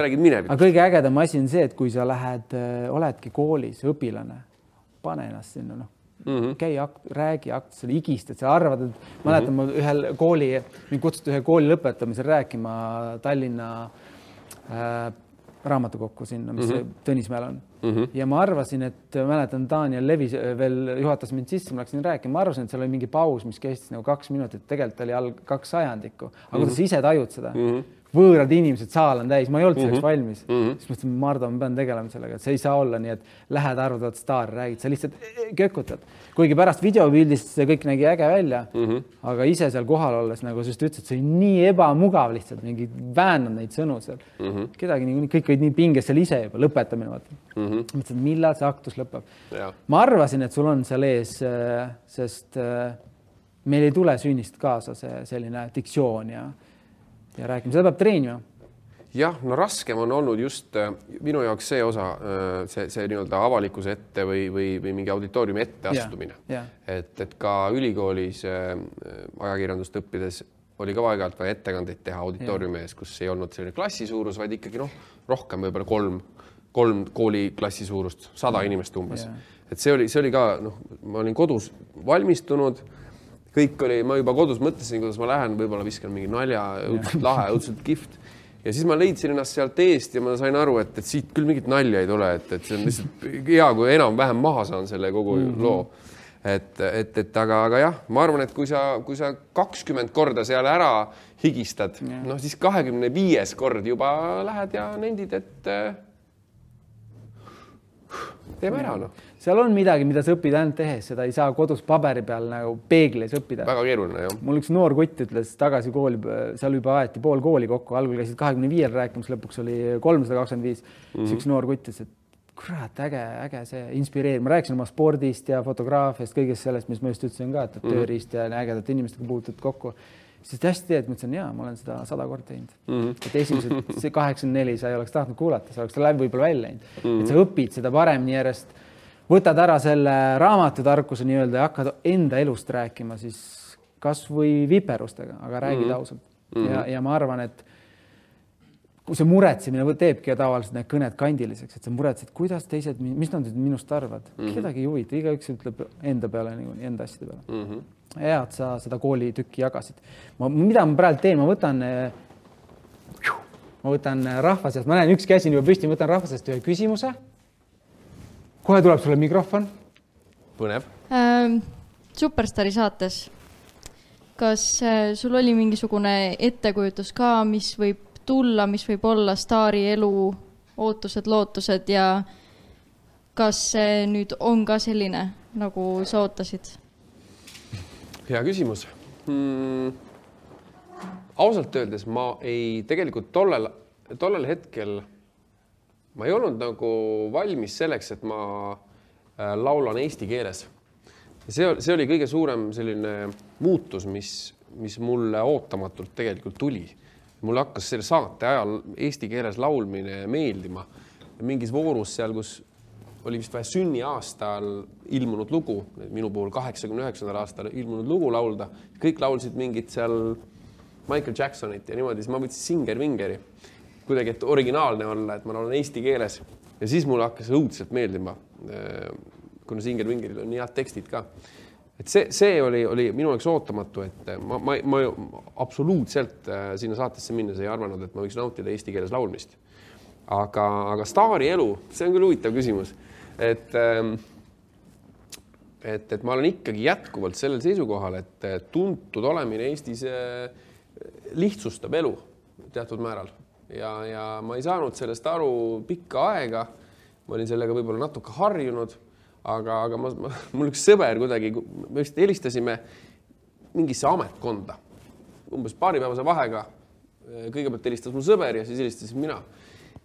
aga kõige ägedam asi on see, et kui sa lähed, äh, oledki koolis õpilane, pane ennast sinna, noh mm -hmm. käi, räägi aktusel, higistad, sa arvad, et mäletan mm, -hmm. ma ühel kooli, mind kutsuti ühe kooli lõpetamisel rääkima Tallinna äh, raamatukokku sinna, mis mm -hmm. Tõnismäel on mm. -hmm. ja ma arvasin, et mäletan, Daniel Levis veel juhatas mind sisse, ma läksin rääkima, ma arvasin, et seal oli mingi paus, mis kestis nagu kaks minutit, tegelikult oli all kaks sajandikku. aga mm -hmm. kuidas sa ise tajud seda mm? -hmm võõrad inimesed, saal on täis, ma ei olnud selleks mm -hmm. valmis mm. -hmm. siis mõtlesin, Mardu, ma pean tegelema sellega, et see ei saa olla nii, et lähed, arvad staar, räägid, sa lihtsalt kökutad. Kuigi pärast videopildist see kõik nägi äge välja mm, -hmm. aga ise seal kohal olles nagu sa just ütlesid, see oli nii ebamugav lihtsalt, mingi väänad neid sõnu seal mm. -hmm. kedagi niikuinii, kõik olid nii pinges seal ise juba, lõpetamine vaata mm. -hmm. mõtlesin, millal see aktus lõpeb. ma arvasin, et sul on seal ees, äh, sest äh, meil ei tule sünnist kaasa see selline diktsioon ja ja rääkima, seda peab treenima. Jah, no raskem on olnud just äh, minu jaoks see osa, äh, see, see nii-öelda avalikkuse ette või, või, või mingi auditooriumi ette astumine. et, et ka ülikoolis äh, ajakirjandust õppides oli ka aeg-ajalt vaja ettekandeid teha auditooriumi ees, kus ei olnud selline klassi suurus, vaid ikkagi noh, rohkem võib-olla kolm, kolm kooliklassi suurust, sada inimest umbes. et see oli, see oli ka noh, ma olin kodus valmistunud kõik oli, ma juba kodus mõtlesin, kuidas ma lähen, võib-olla viskan mingi nalja, õudselt lahe, õudselt kihvt. Ja siis ma leidsin ennast sealt eest ja ma sain aru, et, et siit küll mingit nalja ei tule, et, et see on lihtsalt hea, kui enam-vähem maha saan selle kogu mm -hmm. loo. et, et, et aga, aga jah, ma arvan, et kui sa, kui sa kakskümmend korda seal ära higistad, noh siis kahekümne viies kord juba lähed ja nendid, et äh, teeme ära noh. Seal on midagi, mida sa õpid ainult tehes, seda ei saa kodus paberi peal nagu peeglis õppida. väga keeruline jah. mul üks noor kutt ütles tagasi kooli, seal juba aeti pool kooli kokku, algul käisid kahekümne viiel rääkimas, lõpuks oli kolmsada kakskümmend viis. siis mhm. üks noor kutt ütles, et kurat, äge, äge see, inspireeriv, ma rääkisin oma spordist ja fotograafiast, kõigest sellest, mis ma just ütlesin ka, et -hmm. tööriist ja ägedate inimestega puutud kokku. siis hästi teed, ma ütlesin, jaa, ma olen seda sada korda teinud mm. -hmm. et esimesed, see kaheksakümmend neli sa ei oleks tahtnud kuulata, sa oleks läbi võib-olla välja läinud mm. -hmm. et sa õpid seda paremini järjest, võtad ära selle raamatutarkuse nii-öelda ja hakkad enda elust rääkima, siis kasvõi viperustega, aga räägid mm -hmm. ausalt mm. -hmm. ja, ja ma arvan, et kui see muretsemine teebki tavaliselt need kõned kandiliseks, et sa muretsed, kuidas teised, mis nad nüüd minust arvavad mm, -hmm. kedagi ei huvita, igaüks ütleb enda peale niikuinii, enda asjade peale mm. -hmm. hea, et sa seda koolitükki jagasid. ma, mida ma praegu teen, ma võtan, ma võtan rahva seast, ma näen, üks käsi on juba püsti, ma võtan rahva seast ühe küsimuse. Kohe tuleb sulle mikrofon. põnev ähm,. superstaari saates, kas äh, sul oli mingisugune ettekujutus ka, mis võib tulla, mis võib olla staari elu ootused, lootused ja kas see nüüd on ka selline, nagu sa ootasid? hea küsimus hmm.. ausalt öeldes ma ei, tegelikult tollel, tollel hetkel ma ei olnud nagu valmis selleks, et ma äh, laulan eesti keeles. see, see oli kõige suurem selline muutus, mis, mis mulle ootamatult tegelikult tuli mulle hakkas selle saate ajal eesti keeles laulmine meeldima. mingis voorus seal, kus oli vist vaja sünniaastal ilmunud lugu, minu puhul kaheksakümne üheksandal aastal ilmunud lugu laulda, kõik laulsid mingit seal Michael Jacksonit ja niimoodi, siis ma võtsin Singer-Vingeri kuidagi, et originaalne olla, et ma laulan eesti keeles ja siis mulle hakkas õudselt meeldima. kuna Singer-Vingeril on nii head tekstid ka et see, see oli, oli minu jaoks ootamatu, et ma, ma, ma absoluutselt äh, sinna saatesse minnes ei arvanud, et ma võiks nautida eesti keeles laulmist. aga, aga staari elu, see on küll huvitav küsimus, et ähm, et, et ma olen ikkagi jätkuvalt sellel seisukohal, et tuntud olemine Eestis äh, lihtsustab elu teatud määral ja, ja ma ei saanud sellest aru pikka aega. ma olin sellega võib-olla natuke harjunud aga, aga ma, ma, mul üks sõber kuidagi, me vist helistasime mingisse ametkonda umbes paaripäevase vahega. kõigepealt helistas mu sõber ja siis helistasin mina.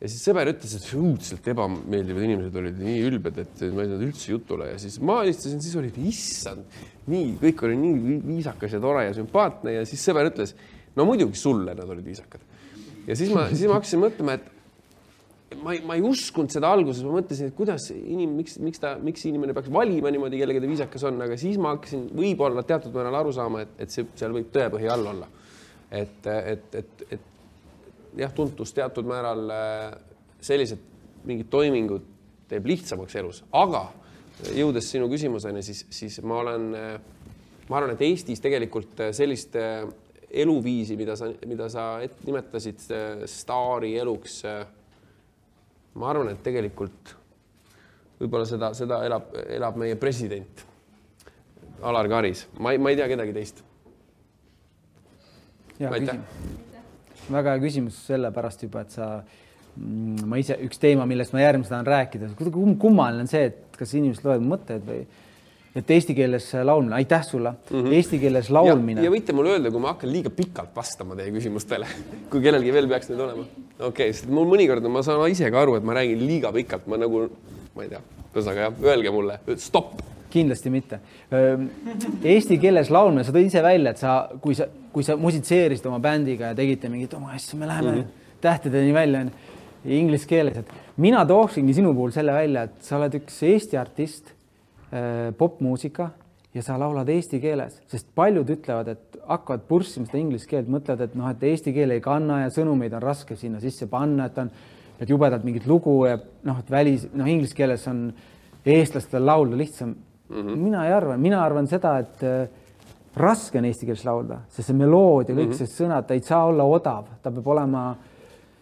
ja siis sõber ütles, et õudselt ebameeldivad inimesed olid nii ülbed, et ma ei saanud üldse jutule ja siis ma helistasin, siis oli, issand, nii, kõik oli nii viisakas ja tore ja sümpaatne ja siis sõber ütles, no muidugi sulle nad olid viisakad. Ja siis ma, siis ma hakkasin mõtlema, et ma ei, ma ei uskunud seda alguses, ma mõtlesin, et kuidas inim-, miks, miks ta, miks inimene peaks valima niimoodi, kellega ta viisakas on, aga siis ma hakkasin võib-olla teatud määral aru saama, et, et see, seal võib tõepõhi all olla. et, et, et, et jah, tuntus teatud määral äh, sellised mingid toimingud teeb lihtsamaks elus, aga jõudes sinu küsimuseni, siis, siis ma olen, äh, ma arvan, et Eestis tegelikult äh, sellist eluviisi, mida sa, mida sa nimetasid staari eluks ma arvan, et tegelikult võib-olla seda, seda elab, elab meie president Alar Karis, ma ei, ma ei tea kedagi teist. väga hea küsimus sellepärast juba, et sa, mm, ma ise, üks teema, millest ma järgmisena tahan rääkida, kummaline on see, et kas inimesed loevad mõtteid või et eesti keeles laulmine, aitäh sulle mm, -hmm. eesti keeles laulmine. ja võite mulle öelda, kui ma hakkan liiga pikalt vastama teie küsimustele, (laughs) kui kellelgi veel peaks need olema. okei okay,, sest mul mõnikord ma saan ise ka aru, et ma räägin liiga pikalt, ma nagu, ma ei tea, ühesõnaga jah, öelge mulle, stopp. kindlasti mitte. Eesti keeles laulmine, sa tõid ise välja, et sa, kui sa, kui sa musitseerisid oma bändiga ja tegite mingit oma asja, me läheme mm -hmm. tähtedeni välja inglise keeles, et mina tooksingi sinu puhul selle välja, et sa oled üks Eesti artist popmuusika ja sa laulad eesti keeles, sest paljud ütlevad, et hakkavad purssima seda inglise keelt, mõtlevad, et noh, et eesti keel ei kanna ja sõnumeid on raske sinna sisse panna, et on, et jubedalt mingit lugu ja noh, et välis, noh, inglise keeles on eestlastel laulda lihtsam mm. -hmm. mina ei arva, mina arvan seda, et äh, raske on eesti keeles laulda, sest see meloodia, kõik mm -hmm. see sõnad, ta ei saa olla odav, ta peab olema,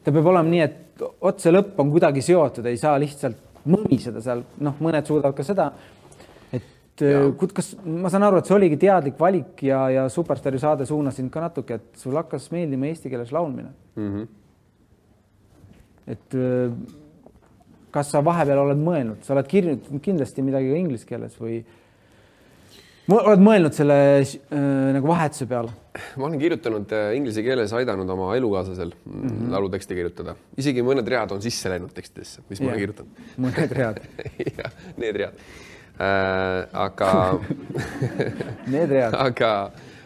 ta peab olema nii, et otse lõpp on kuidagi seotud, ei saa lihtsalt mõmiseda seal, noh, mõned suudavad ka seda äh, kas ma saan aru, et see oligi teadlik valik ja, ja Superstaari saade suunas sind ka natuke, et sul hakkas meeldima eesti keeles laulmine mm. -hmm. et äh, kas sa vahepeal oled mõelnud, sa oled kirjutanud kindlasti midagi ka inglise keeles või oled mõelnud selle äh, nagu vahetuse peale? ma olen kirjutanud äh, inglise keeles, aidanud oma elukaaslasel mm -hmm. lauluteksti kirjutada, isegi mõned read on sisse läinud tekstidesse, mis ja. ma olen kirjutanud. mõned read (laughs) need read äh,. aga (laughs) Need read. aga,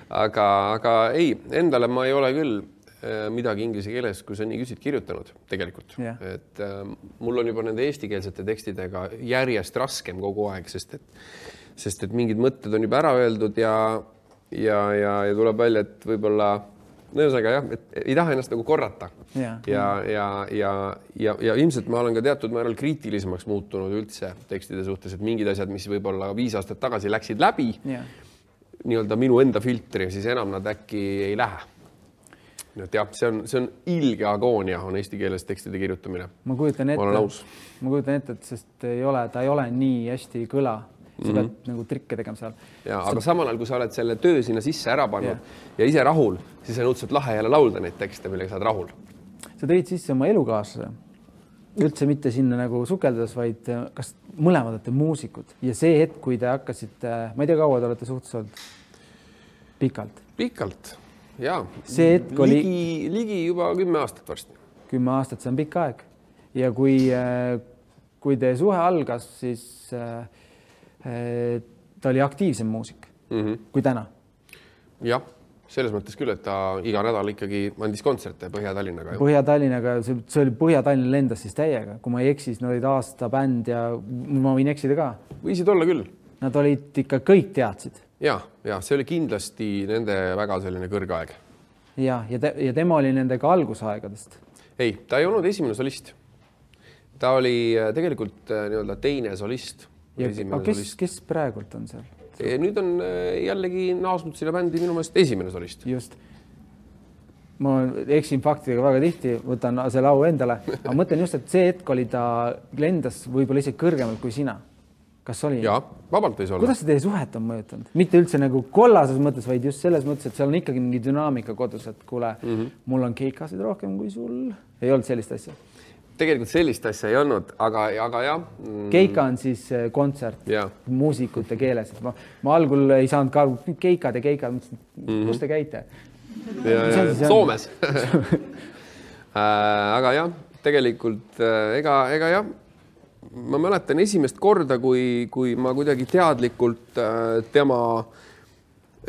aga, aga ei, endale ma ei ole küll Äh, midagi inglise keeles, kui sa nii küsid, kirjutanud tegelikult yeah., et äh, mul on juba nende eestikeelsete tekstidega järjest raskem kogu aeg, sest et, sest et mingid mõtted on juba ära öeldud ja, ja, ja, ja tuleb välja, et võib-olla no ühesõnaga jah, et ei taha ennast nagu korrata. Yeah. ja, ja, ja, ja, ja ilmselt ma olen ka teatud määral kriitilisemaks muutunud üldse tekstide suhtes, et mingid asjad, mis võib-olla viis aastat tagasi läksid läbi nii-öelda minu enda filtri, siis enam nad äkki ei lähe. Nii et jah, see on, see on ilge agoonia, on eesti keeles tekstide kirjutamine. ma kujutan ette, ma kujutan ette, et sest ei ole, ta ei ole nii hästi kõla, sa mm -hmm. pead nagu trikke tegema seal. ja aga samal ajal, kui sa oled selle töö sinna sisse ära pannud yeah. ja ise rahul, siis on õudselt lahe jälle laulda neid tekste, millega sa oled rahul. sa tõid sisse oma elukaaslase, üldse mitte sinna nagu sukeldudes, vaid äh, kas mõlemad olete muusikud ja see hetk, kui te hakkasite, ma ei tea, kaua te olete suhtes olnud? pikalt? pikalt ja see hetk oli ligi, ligi juba kümme aastat varsti. kümme aastat, see on pikk aeg ja kui, äh, kui teie suhe algas, siis äh, äh, ta oli aktiivsem muusik mm -hmm. kui täna. jah, selles mõttes küll, et ta iga nädal ikkagi andis kontserte Põhja-Tallinnaga. Põhja-Tallinnaga, see, oli Põhja-Tallinn lendas siis täiega, kui ma ei eksi, siis nad olid aasta bänd ja ma võin eksida ka. võisid olla küll. Nad olid ikka, kõik teadsid ja, ja see oli kindlasti nende väga selline kõrgaeg. ja, ja te, ja tema oli nendega algusaegadest? ei, ta ei olnud esimene solist. ta oli äh, tegelikult äh, nii-öelda teine solist. Aga kes, kes praegult on seal? nüüd on äh, jällegi naasnud sinna bändi minu meelest esimene solist. just. ma eksin faktidega väga tihti, võtan selle au endale, aga mõtlen just, et see hetk oli ta lendas võib-olla isegi kõrgemalt kui sina kas oli? jaa, vabalt võis olla. kuidas see teie suhet on mõjutanud, mitte üldse nagu kollases mõttes, vaid just selles mõttes, et seal on ikkagi mingi dünaamika kodus, et kuule mm, -hmm. mul on keikasid rohkem kui sul. ei olnud sellist asja? Tegelikult sellist asja ei olnud, aga, aga jah mm.. keika on siis äh, kontsert ja. muusikute keeles, et ma, ma algul ei saanud ka aru, keikad ja keikad, mõtlesin, mm -hmm. kus te käite? Soomes (laughs) äh, aga jah, tegelikult äh, ega, ega jah ma mäletan esimest korda, kui, kui ma kuidagi teadlikult tema,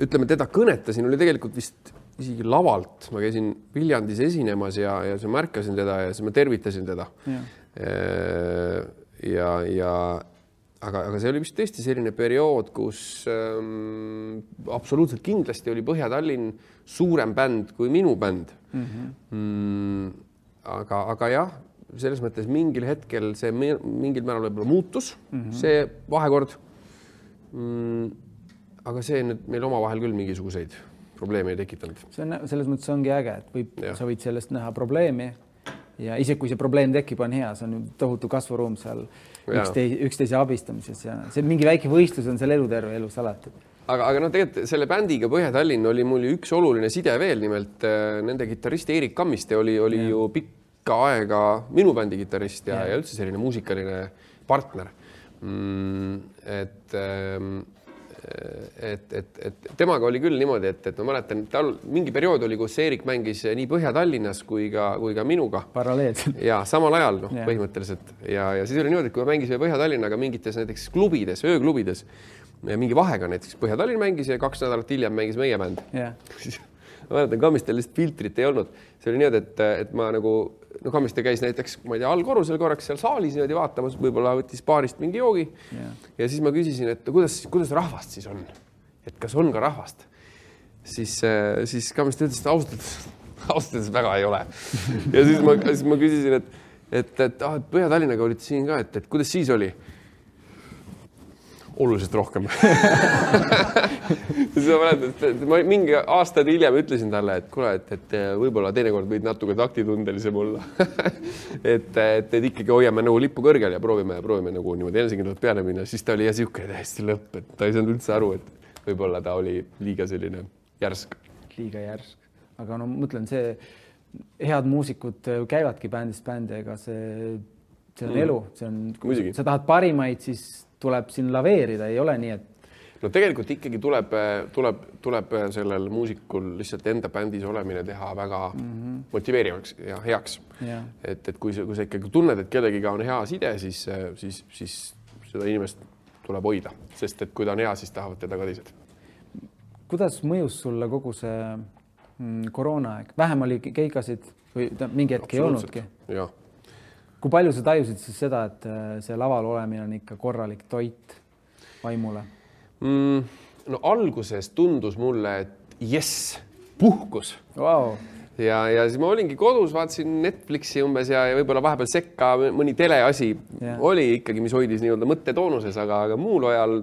ütleme, teda kõnetasin, oli tegelikult vist isegi lavalt, ma käisin Viljandis esinemas ja, ja siis ma märkasin teda ja siis ma tervitasin teda. ja, äh, ja, ja aga, aga see oli vist tõesti selline periood, kus ähm, absoluutselt kindlasti oli Põhja-Tallinn suurem bänd kui minu bänd mm. -hmm. Mm, aga, aga jah, selles mõttes mingil hetkel see mingil määral võib-olla muutus mm, -hmm. see vahekord mm,. aga see nüüd meil omavahel küll mingisuguseid probleeme ei tekitanud. see on selles mõttes ongi äge, et võib, sa võid sellest näha probleemi ja isegi kui see probleem tekib, on hea, see on tohutu kasvuruum seal üksteise, üksteise abistamises ja see mingi väike võistlus on seal eluterve elus alati aga, aga noh, tegelikult selle bändiga Põhja-Tallinn oli mul ju üks oluline side veel, nimelt äh, nende kitarrist Eerik Kammiste oli, oli ja. ju pikk pikka aega minu bändi kitarrist ja, ja üldse selline muusikaline partner mm,. et, ähm, et, et, et temaga oli küll niimoodi, et, et ma mäletan, tal mingi periood oli, kus Eerik mängis nii Põhja-Tallinnas kui ka, kui ka minuga. paralleelselt. ja samal ajal noh, põhimõtteliselt ja, ja siis oli niimoodi, et kui me mängisime Põhja-Tallinnaga mingites näiteks klubides, ööklubides, mingi vahega näiteks Põhja-Tallinn mängis ja kaks nädalat hiljem mängis meie bänd yeah. Ma mäletan, Kammistel lihtsalt filtrit ei olnud, see oli niimoodi, et, et ma nagu no Kammiste käis näiteks, ma ei tea, allkorrusel korraks seal saalis niimoodi vaatamas, võib-olla võttis baarist mingi joogi. Yeah. ja siis ma küsisin, et kuidas, kuidas rahvast siis on, et kas on ka rahvast, siis, äh, siis Kammiste ütles, et ausalt öeldes, (laughs) ausalt öeldes väga ei ole. ja siis ma, siis ma küsisin, et, et, et ah, Põhja-Tallinnaga olite siin ka, et, et kuidas siis oli oluliselt rohkem. (laughs) Mäletan, et ma mingi aastaid hiljem ütlesin talle, et kuule, et, et võib-olla teinekord võid natuke taktitundelisem olla. (laughs) Et, et, et ikkagi hoiame nagu lippu kõrgel ja proovime, proovime nagu niimoodi enesekindlalt peale minna, siis ta oli jah niisugune täiesti lõpp, et ta ei saanud üldse aru, et võib-olla ta oli liiga selline järsk. liiga järsk, aga no mõtlen, see head muusikud käivadki bändist bändi, ega see, see on mm. elu, see on, kui sa tahad parimaid, siis tuleb siin laveerida, ei ole nii, et no tegelikult ikkagi tuleb, tuleb, tuleb sellel muusikul lihtsalt enda bändis olemine teha väga mm -hmm. motiveerivaks ja heaks yeah.. et, et kui sa, kui sa ikkagi tunned, et kellegiga on hea side, siis, siis, siis seda inimest tuleb hoida, sest et kui ta on hea, siis tahavad teda ka teised. kuidas mõjus sulle kogu see mm, koroonaaeg, vähem oli keikasid või mingi hetk ei olnudki? jah kui palju sa tajusid siis seda, et äh, see laval olemine on ikka korralik toit vaimule? mm,? no alguses tundus mulle, et jess, puhkus wow. ja, ja siis ma olingi kodus, vaatasin Netflixi umbes ja, ja võib-olla vahepeal sekka mõni teleasi yeah. oli ikkagi, mis hoidis nii-öelda mõttetoonuses, aga, aga muul ajal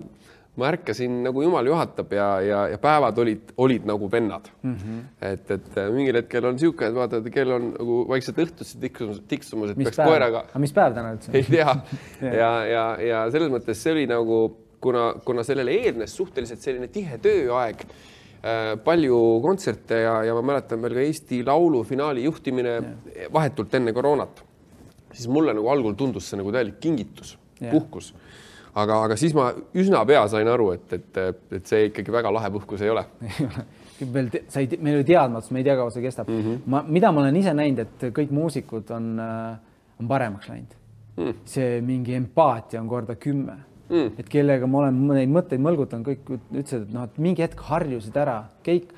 ma ärkasin nagu jumal juhatab ja, ja, ja päevad olid, olid nagu vennad mm. -hmm. et, et mingil hetkel on niisugune, et vaatad, kell on nagu vaikselt õhtusse tiksumas, tiksumas, et mis peaks päev? koeraga. aga mis päev täna üldse? (laughs) ei tea (laughs) ja, ja, ja selles mõttes see oli nagu kuna, kuna sellele eelnes suhteliselt selline tihe tööaeg äh,, palju kontserte ja, ja ma mäletan veel ka Eesti Laulu finaali juhtimine ja. vahetult enne koroonat, siis mulle nagu algul tundus see nagu täielik kingitus, puhkus. Aga, aga siis ma üsna pea sain aru, et, et, et see ikkagi väga lahe puhkus ei ole. (laughs) Veel sa ei, meil oli teadmatus, me ei tea, kaua see kestab. Mm. -hmm. ma, mida ma olen ise näinud, et kõik muusikud on, äh, on paremaks läinud. Mm.. see mingi empaatia on korda kümme. Mm.. et kellega ma olen neid mõtteid mõlgutanud, kõik ütlesid, et noh, et mingi hetk harjusid ära, kõik,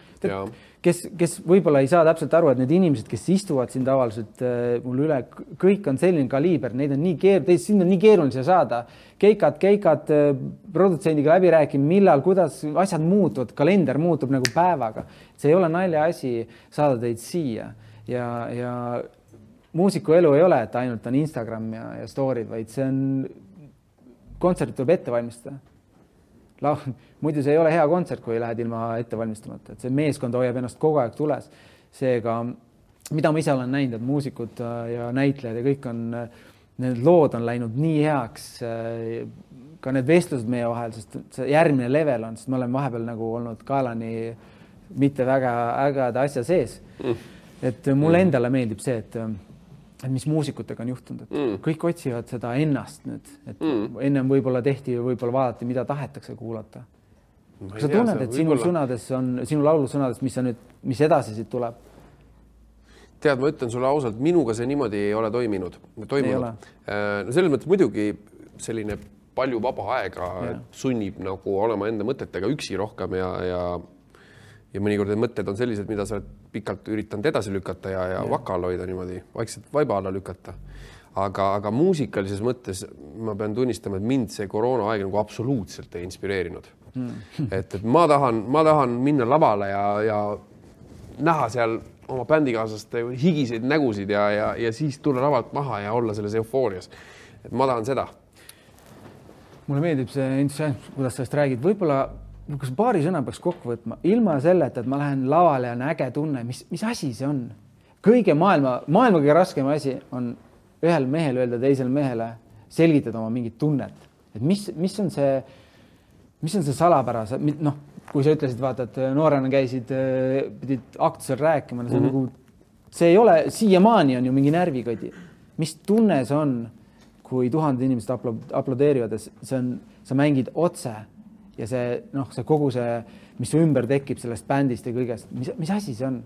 kes, kes võib-olla ei saa täpselt aru, et need inimesed, kes istuvad siin tavaliselt äh, mul üle, kõik on selline kaliiber, neid on nii keeruline, sind on nii keeruline saada. keikad, keikad äh,, produtsendiga läbirääkimine, millal, kuidas asjad muutuvad, kalender muutub nagu päevaga. see ei ole naljaasi saada teid siia ja, ja muusiku elu ei ole, et ainult on Instagram ja, ja story'd, vaid see on kontsert tuleb ette valmistada. Laul, muidu see ei ole hea kontsert, kui lähed ilma ette valmistamata, et see meeskond hoiab ennast kogu aeg tules. seega, mida ma ise olen näinud, et muusikud äh, ja näitlejad ja kõik on, äh, need lood on läinud nii heaks. Äh, ka need vestlused meie vahel, sest see järgmine level on, sest ma olen vahepeal nagu olnud kaelani mitte väga ägeda asja sees mm.. et mulle endale meeldib see, et et mis muusikutega on juhtunud, et mm. kõik otsivad seda ennast nüüd, et mm. ennem võib-olla tehti, võib-olla vaadati, mida tahetakse kuulata. kas sa tunned, et sinu sõnades on, sinu laulu sõnades, mis sa nüüd, mis edasi siit tuleb? tead, ma ütlen sulle ausalt, minuga see niimoodi ei ole toiminud, toimunud. Äh, no selles mõttes muidugi selline palju vaba aega yeah. sunnib nagu olema enda mõtetega üksi rohkem ja, ja ja mõnikord need mõtted on sellised, mida sa oled pikalt üritanud edasi lükata ja, ja, ja. vaka all hoida niimoodi, vaikselt vaiba alla lükata. aga, aga muusikalises mõttes ma pean tunnistama, et mind see koroonaaeg nagu absoluutselt ei inspireerinud mm.. et, et ma tahan, ma tahan minna lavale ja, ja näha seal oma bändikaaslaste higiseid nägusid ja, ja, ja siis tulla lavalt maha ja olla selles eufoorias. et ma tahan seda. mulle meeldib see entusiasm, kuidas sellest räägid, võib-olla kas paari sõna peaks kokku võtma, ilma selleta, et ma lähen lavale ja on äge tunne, mis, mis asi see on? kõige maailma, maailma kõige raskem asi on ühel mehel öelda teisele mehele, selgitada oma mingit tunnet, et mis, mis on see, mis on see salapära, noh, kui sa ütlesid, vaata, et noorena käisid, pidid aktusel rääkima, see mm -hmm. nagu, see ei ole, siiamaani on ju mingi närvikõdi. mis tunne see on, kui tuhanded inimesed aplo-, aplodeerivad ja see on, sa mängid otse ja see noh, see kogu see, mis su ümber tekib sellest bändist ja kõigest, mis, mis asi see on?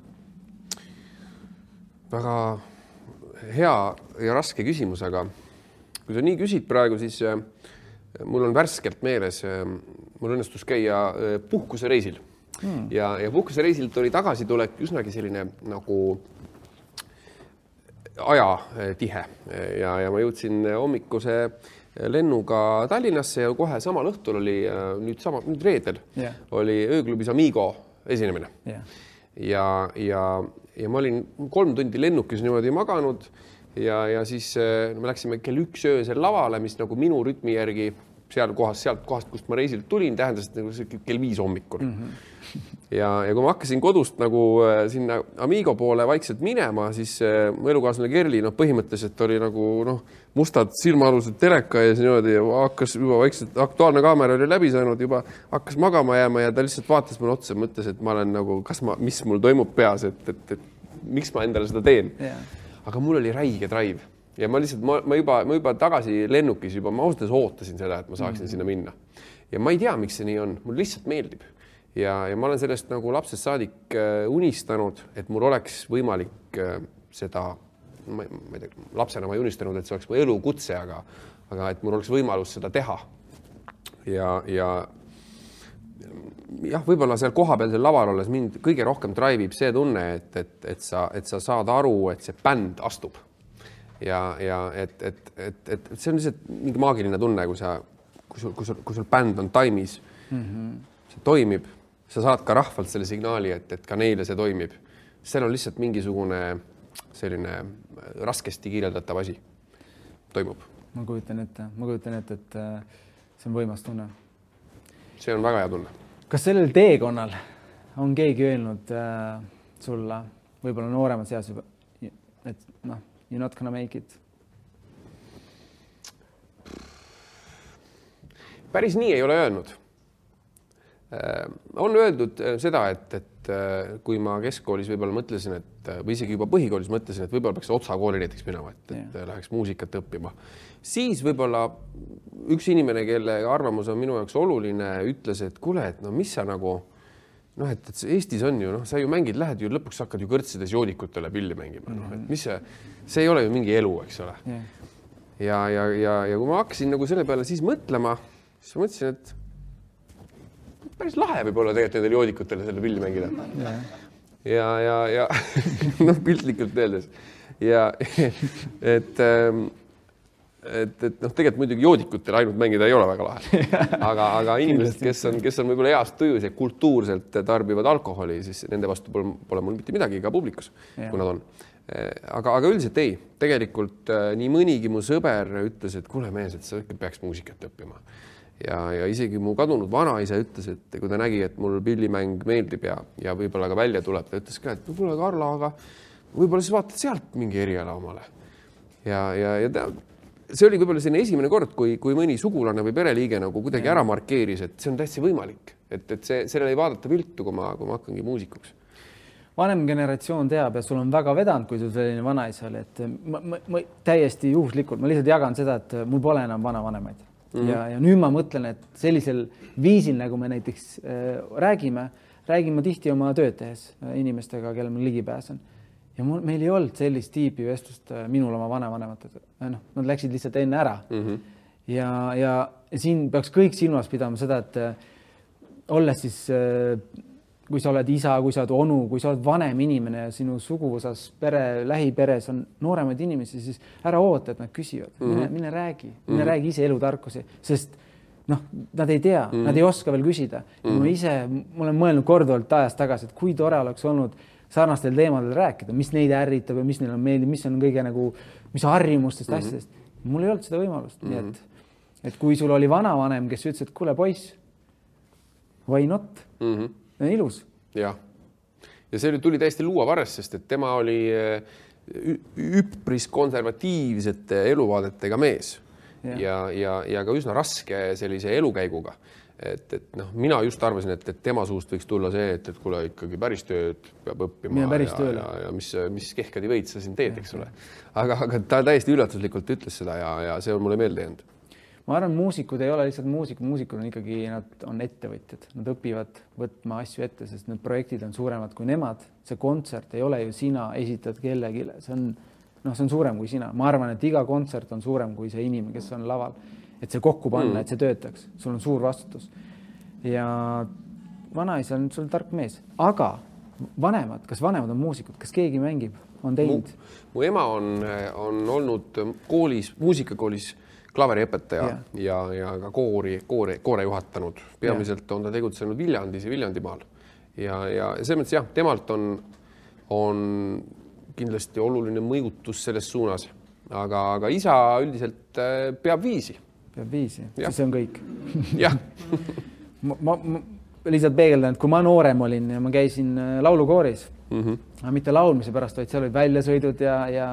väga hea ja raske küsimus, aga kui sa nii küsid praegu, siis äh, mul on värskelt meeles, äh, mul õnnestus käia äh, puhkusereisil hmm. ja, ja puhkusereisilt oli tagasitulek üsnagi selline nagu ajatihe ja, ja ma jõudsin hommikuse lennuga Tallinnasse ja kohe samal õhtul oli äh, nüüd sama, nüüd reedel yeah. oli ööklubis Amigo esinemine yeah.. ja, ja, ja ma olin kolm tundi lennukis niimoodi maganud ja, ja siis äh, me läksime kell üks öösel lavale, mis nagu minu rütmi järgi seal kohas, sealt kohast, kust ma reisilt tulin, tähendas et nagu see kell viis hommikul mm. -hmm. ja, ja kui ma hakkasin kodust nagu äh, sinna Amigo poole vaikselt minema, siis äh, mu elukaaslane Kerli, noh, põhimõtteliselt oli nagu noh, mustad silmaalused teleka ees niimoodi ja hakkas juba vaikselt, Aktuaalne kaamera oli läbi saanud, juba hakkas magama jääma ja ta lihtsalt vaatas mulle otsa, mõtles, et ma olen nagu, kas ma, mis mul toimub peas, et, et, et miks ma endale seda teen yeah.. aga mul oli räige drive ja ma lihtsalt, ma, ma juba, ma juba tagasi lennukis juba, ma ausalt öeldes ootasin seda, et ma saaksin mm -hmm. sinna minna. ja ma ei tea, miks see nii on, mulle lihtsalt meeldib. ja, ja ma olen sellest nagu lapsest saadik äh, unistanud, et mul oleks võimalik äh, seda, ma ei tea, lapsena ma ei unistanud, et see oleks mu elukutse, aga, aga et mul oleks võimalus seda teha. ja, ja jah, võib-olla seal kohapealsel laval olles mind kõige rohkem drive ib see tunne, et, et, et sa, et sa saad aru, et see bänd astub ja, ja et, et, et, et see on lihtsalt mingi maagiline tunne, kui sa, kui sul, kui sul, kui sul bänd on taimis mm, -hmm. see toimib, sa saad ka rahvalt selle signaali, et, et ka neile see toimib. seal on lihtsalt mingisugune selline raskesti kirjeldatav asi toimub. ma kujutan ette, ma kujutan ette, et äh, see on võimas tunne. see on väga hea tunne. kas sellel teekonnal on keegi öelnud äh, sulle, võib-olla nooremas eas juba, et noh you are not gonna make it? päris nii ei ole öelnud. Äh, on öeldud äh, seda, et, et äh, kui ma keskkoolis võib-olla mõtlesin, et või isegi juba põhikoolis mõtlesin, et võib-olla peaks Otsa kooli näiteks minema, et, et yeah. läheks muusikat õppima, siis võib-olla üks inimene, kelle arvamus on minu jaoks oluline, ütles, et kuule, et no mis sa nagu noh, et, et Eestis on ju noh, sa ju mängid, lähed ju lõpuks hakkad ju kõrtsides joodikutele pilli mängima, noh, et mis see, see ei ole ju mingi elu, eks ole. Yeah.. ja, ja, ja, ja kui ma hakkasin nagu selle peale siis mõtlema, siis ma mõtlesin, et päris lahe võib olla tegelikult nendele joodikutele selle pilli mängida. Yeah.. ja, ja, ja (laughs) noh, piltlikult öeldes. Ja (laughs) et ähm, et, et noh, tegelikult muidugi joodikutel ainult mängida ei ole väga lahe, (laughs) aga, aga inimesed, kes on, kes on võib-olla heas tujus ja kultuurselt tarbivad alkoholi, siis nende vastu pole, pole mul mitte midagi ka publikus, kui nad on. aga, aga üldiselt ei, tegelikult äh, nii mõnigi mu sõber ütles, et kuule mees, et sa ikka peaks muusikat õppima. ja, ja isegi mu kadunud vanaisa ütles, et kui ta nägi, et mul pillimäng meeldib ja, ja võib-olla ka välja tuleb, ta ütles ka, et kuule, Karla, aga võib-olla sa vaatad sealt mingi eriala omale. ja, ja, ja ta see oli võib-olla selline esimene kord, kui, kui mõni sugulane või pereliige nagu kuidagi ära markeeris, et see on täitsa võimalik, et, et see, sellele ei vaadata viltu, kui ma, kui ma hakkangi muusikuks. Vanem generatsioon teab ja sul on väga vedanud, kui sul selline vanaisa oli, et ma, ma, ma täiesti juhuslikult, ma lihtsalt jagan seda, et mul pole enam vanavanemaid. Mm -hmm. ja, ja nüüd ma mõtlen, et sellisel viisil, nagu me näiteks äh, räägime, räägin ma tihti oma tööd tehes äh, inimestega, kellel ma ligi pääsen ja mul, meil ei olnud sellist tüüpi vestlust äh, minul oma vanavanematega, äh, noh, nad läksid lihtsalt enne ära mm. -hmm. ja, ja siin peaks kõik silmas pidama seda, et äh, olles siis, kui sa oled isa, kui sa oled onu, kui sa oled vanem inimene ja sinu suguvõsas, pere, lähiperes on nooremaid inimesi, siis ära oota, et nad küsivad mm, -hmm. mine, mine räägi, mine mm -hmm. räägi ise elutarkusi, sest noh, nad ei tea mm, -hmm. nad ei oska veel küsida mm. -hmm. ma ise, ma olen mõelnud korduvalt ajas tagasi, et kui tore oleks olnud sarnastel teemadel rääkida, mis neid ärritab ja mis neile meeldib, mis on kõige nagu, mis harjumustest mm, -hmm. asjadest. mul ei olnud seda võimalust mm, -hmm. nii et, mhm. et kui sul oli vanavanem, kes ütles, et kuule, poiss, why not mm, -hmm. on ilus. jah, ja see tuli täiesti luuavarrest, sest et tema oli äh, üpris konservatiivsete eluvaadetega mees ja, ja, ja, ja ka üsna raske sellise elukäiguga et, et noh, mina just arvasin, et, et tema suust võiks tulla see, et, et kuule ikkagi päris tööd peab õppima ja, ja, ja, ja mis, mis kehkadi võid sa siin teed, eks ole. aga, aga ta täiesti üllatuslikult ütles seda ja, ja see on mulle meelde jäänud. ma arvan, muusikud ei ole lihtsalt muusikud, muusikud on ikkagi, nad on ettevõtjad, nad õpivad võtma asju ette, sest need projektid on suuremad kui nemad. see kontsert ei ole ju sina esitad kellelegi, see on noh, see on suurem kui sina, ma arvan, et iga kontsert on suurem kui see inimene, kes on laval et see kokku panna mm., et see töötaks, sul on suur vastutus. ja vanaisa on sul tark mees, aga vanemad, kas vanemad on muusikud, kas keegi mängib, on teinud? mu ema on, on olnud koolis, muusikakoolis klaveriõpetaja ja, ja, ja ka koori, koore, koore juhatanud, peamiselt ja. on ta tegutsenud Viljandis ja Viljandimaal. ja, ja selles mõttes jah, temalt on, on kindlasti oluline mõjutus selles suunas, aga, aga isa üldiselt äh, peab viisi peab viisi, siis on kõik jah, (laughs) ma, ma, ma lihtsalt peegeldan, et kui ma noorem olin ja ma käisin äh, laulukooris mm, Mhm. -hmm. aga mitte laulmise pärast, vaid seal olid väljasõidud ja, ja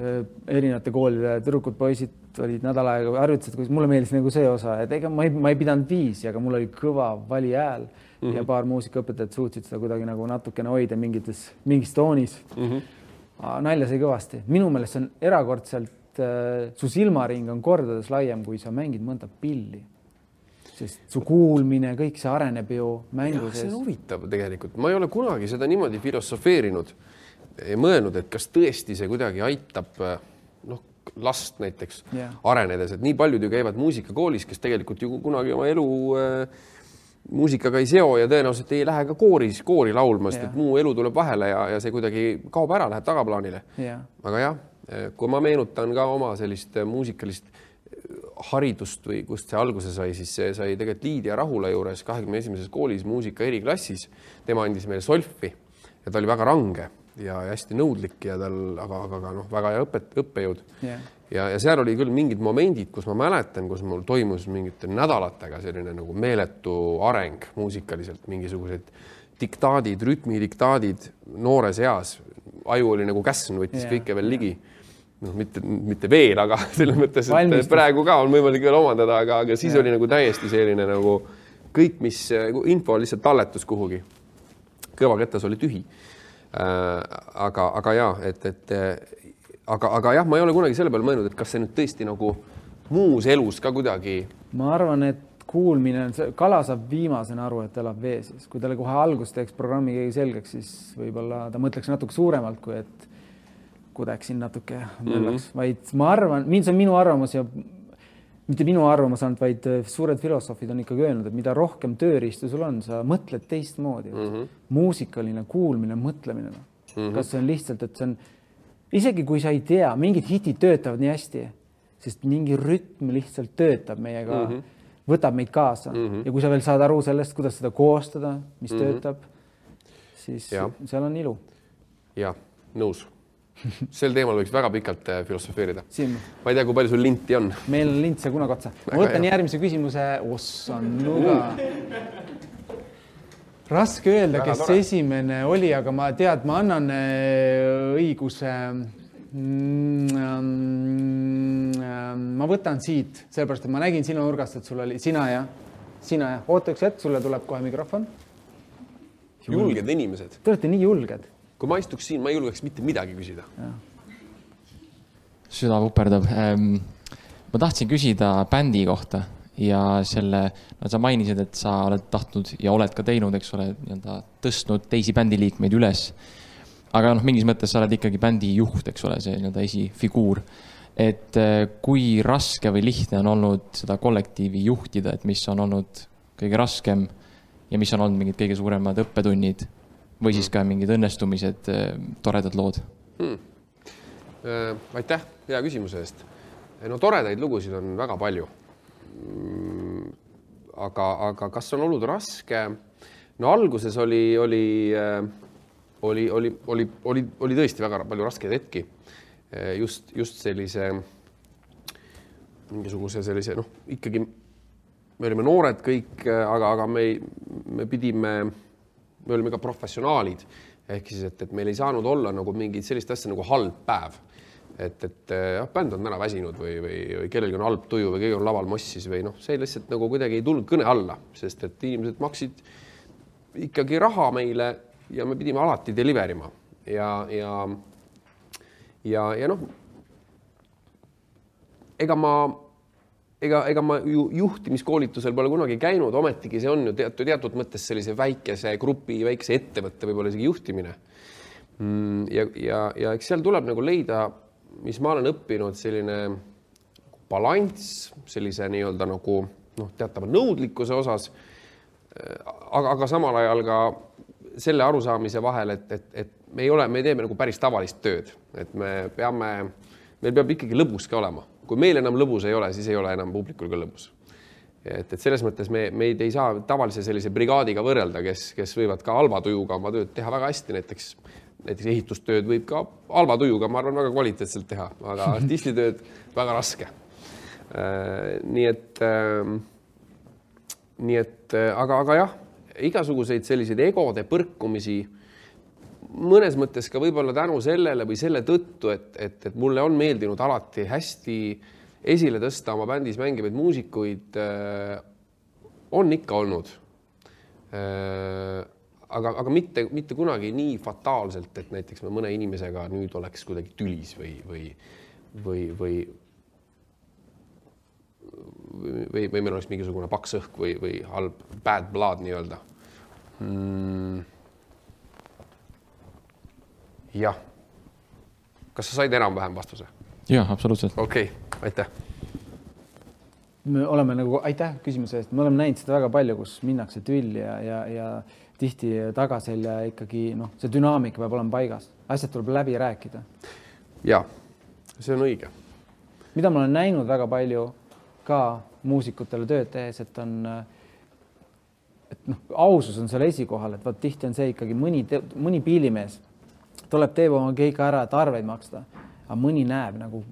öö, erinevate koolide tüdrukud-poisid olid nädal aega harjutasid, kuidas mulle meeldis nagu see osa, et ega ma ei, ma ei pidanud viisi, aga mul oli kõva vali hääl mm Mhm. -hmm. ja paar muusikaõpetajat suutsid seda kuidagi nagu natukene hoida mingites, mingis toonis mm. Mhm. -hmm. nalja sai kõvasti, minu meelest see on erakordselt, su silmaring on kordades laiem, kui sa mängid mõnda pilli sest su kuulmine, kõik see areneb ju mängu jah, see sees on. huvitav tegelikult, ma ei ole kunagi seda niimoodi filosofeerinud mõelnud, et kas tõesti see kuidagi aitab äh, noh, last näiteks Jah. arenedes, et nii paljud ju käivad muusikakoolis, kes tegelikult ju kunagi oma elu äh, muusikaga ei seo ja tõenäoliselt ei lähe ka kooris koori laulma, sest et muu elu tuleb vahele ja, ja see kuidagi kaob ära, läheb tagaplaanile. aga jah, kui ma meenutan ka oma sellist äh, muusikalist haridust või kust see alguse sai, siis see sai tegelikult Liidia Rahula juures kahekümne esimeses koolis muusika eriklassis. tema andis meile solfi ja ta oli väga range ja hästi nõudlik ja tal, aga, aga ka noh, väga hea õpet, õppejõud jah, ja, ja seal oli küll mingid momendid, kus ma mäletan, kus mul toimus mingite nädalatega selline nagu meeletu areng muusikaliselt, mingisugused diktaadid, rütmidiktaadid noores eas. aju oli nagu käsn, võttis yeah, kõike veel ligi. noh, mitte, mitte veel, aga (laughs) selles mõttes, et Valmistus. praegu ka on võimalik veel omandada, aga, aga siis Jaa. oli nagu täiesti selline nagu kõik, mis info lihtsalt talletus kuhugi. kõvaketas oli tühi äh,. aga, aga ja et, et aga, aga jah, ma ei ole kunagi selle peale mõelnud, et kas see nüüd tõesti nagu muus elus ka kuidagi ma arvan, et kuulmine on see, kala saab viimasena aru, et ta elab vee sees, kui talle kohe alguses teeks programmi keegi selgeks, siis võib-olla ta mõtleks natuke suuremalt, kui et kudeksin natuke möllaks mm, -hmm. vaid ma arvan, see on minu arvamus ja mitte minu arvamus ainult, vaid äh, suured filosoofid on ikkagi öelnud, et mida rohkem tööriistu sul on, sa mõtled teistmoodi mm. -hmm. muusikaline kuulmine, mõtlemine mm, -hmm. kas see on lihtsalt, et see on isegi kui sa ei tea, mingid hitid töötavad nii hästi, sest mingi rütm lihtsalt töötab meiega mm, -hmm. võtab meid kaasa mm -hmm. ja kui sa veel saad aru sellest, kuidas seda koostada, mis mm -hmm. töötab, siis ja. seal on ilu. jah, nõus. (laughs) sel teemal võiks väga pikalt äh, filosofeerida. Ma ei tea, kui palju sul linti on. meil on lint see kunagi otsa. ma võtan hea. järgmise küsimuse, ossan nuga. raske öelda, kes tore. esimene oli, aga ma tead, ma annan äh, õiguse. ma võtan siit, sellepärast et ma nägin sinu nurgast, et sul oli sina ja sina ja oota üks hetk, sulle tuleb kohe mikrofon. julged inimesed. Te olete nii julged. Kui ma istuks siin, ma ei julgeks mitte midagi küsida. süda vuperdab. ma tahtsin küsida bändi kohta ja selle, no sa mainisid, et sa oled tahtnud ja oled ka teinud, eks ole, nii-öelda tõstnud teisi bändiliikmeid üles. aga noh, mingis mõttes sa oled ikkagi bändi juht, eks ole, see nii-öelda esifiguur. et eh, kui raske või lihtne on olnud seda kollektiivi juhtida, et mis on olnud kõige raskem ja mis on olnud mingid kõige suuremad õppetunnid või siis ka mingid õnnestumised, toredad lood Äh, aitäh hea küsimuse eest. no toredaid lugusid on väga palju. aga, aga kas on olnud raske? no alguses oli, oli, oli, oli, oli, oli, oli tõesti väga palju raskeid hetki. just, just sellise mingisuguse sellise noh, ikkagi me olime noored kõik, aga, aga me me pidime, me olime ka professionaalid. Ehk siis, et, et meil ei saanud olla nagu mingit sellist asja nagu halb päev. Et, et jah, bänd on täna väsinud või, või, või kellelgi on halb tuju või keegi on laval mossis või noh, see lihtsalt nagu kuidagi ei tulnud kõne alla, sest et inimesed maksid ikkagi raha meile ja me pidime alati deliver ima. Ja, ja, ja, ja noh, ega ma, ega, ega ma ju juhtimiskoolitusel pole kunagi käinud, ometigi see on ju teatud, teatud mõttes sellise väikese grupi, väikese ettevõtte võib-olla isegi juhtimine mm,. ja, ja, ja eks seal tuleb nagu leida mis ma olen õppinud, selline balanss sellise nii-öelda nagu noh, teatava nõudlikkuse osas. aga, aga samal ajal ka selle arusaamise vahel, et, et, et me ei ole, me teeme nagu päris tavalist tööd, et me peame, meil peab ikkagi lõbus ka olema, kui meil enam lõbus ei ole, siis ei ole enam publikul ka lõbus et, et selles mõttes me, meid ei saa tavalise sellise brigaadiga võrrelda, kes, kes võivad ka halva tujuga oma tööd teha väga hästi, näiteks näiteks ehitustööd võib ka halva tujuga, ma arvan, väga kvaliteetselt teha, aga (laughs) artistitööd väga raske. nii et, nii et aga, aga jah, igasuguseid selliseid egode põrkumisi mõnes mõttes ka võib-olla tänu sellele või selle tõttu, et, et, et mulle on meeldinud alati hästi esile tõsta oma bändis mängivaid muusikuid, on ikka olnud. Aga, aga mitte, mitte kunagi nii fataalselt, et näiteks me mõne inimesega nüüd oleks kuidagi tülis või, või, või, või või, või meil oleks mingisugune paks õhk või, või halb bad blood nii-öelda. Mm.. Jah. kas sa said enam-vähem vastuse? jah, absoluutselt. okei okay,, aitäh. me oleme nagu, aitäh küsimuse eest, me oleme näinud seda väga palju, kus minnakse tülli ja, ja, ja tihti tagaselja ikkagi noh, see dünaamika peab olema paigas, asjad tuleb läbi rääkida. ja see on õige. mida ma olen näinud väga palju ka muusikutele tööd tehes, et on, et noh, ausus on seal esikohal, et vot tihti on see ikkagi mõni, mõni piilimees tuleb, teeb oma keika ära, et arveid maksta aga mõni näeb nagu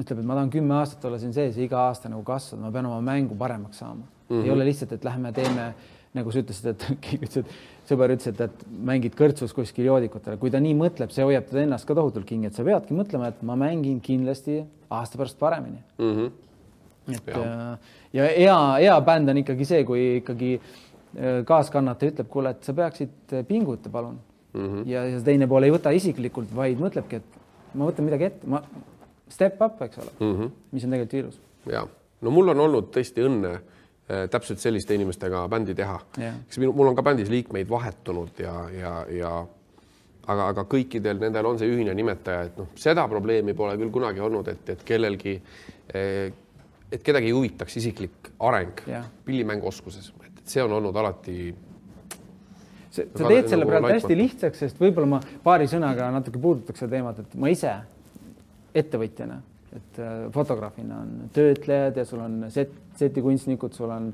ütleb, et ma tahan kümme aastat olla siin sees ja iga aasta nagu kasvada, ma pean oma mängu paremaks saama mm. -hmm. ei ole lihtsalt, et lähme teeme nagu sa ütlesid, et (laughs) keegi ütles, et sõber ütles, et, et mängid kõrtsus kuskil joodikutele, kui ta nii mõtleb, see hoiab teda ennast ka tohutult kinni, et sa peadki mõtlema, et ma mängin kindlasti aasta pärast paremini mm. -hmm. et ja, äh, ja hea, hea bänd on ikkagi see, kui ikkagi äh, kaaskannataja ütleb, kuule, et sa peaksid äh, pinguta, palun mm. -hmm. ja, ja teine pool ei võta isiklikult, vaid mõtlebki, et ma võtan midagi ette, ma step up, eks ole mm, -hmm. mis on tegelikult ilus. ja no mul on olnud tõesti õnne Äh, täpselt selliste inimestega bändi teha yeah.. eks minu, mul on ka bändis liikmeid vahetunud ja, ja, ja aga, aga kõikidel nendel on see ühine nimetaja, et noh, seda probleemi pole küll kunagi olnud, et, et kellelgi, äh, et kedagi ei huvitaks isiklik areng yeah. pillimänguoskuses, et see on olnud alati sa teed selle nagu praegu hästi lihtsaks, sest võib-olla ma paari sõnaga natuke puudutaks seda teemat, et ma ise ettevõtjana et äh, fotograafina on töötlejad ja sul on set, setikunstnikud, sul on,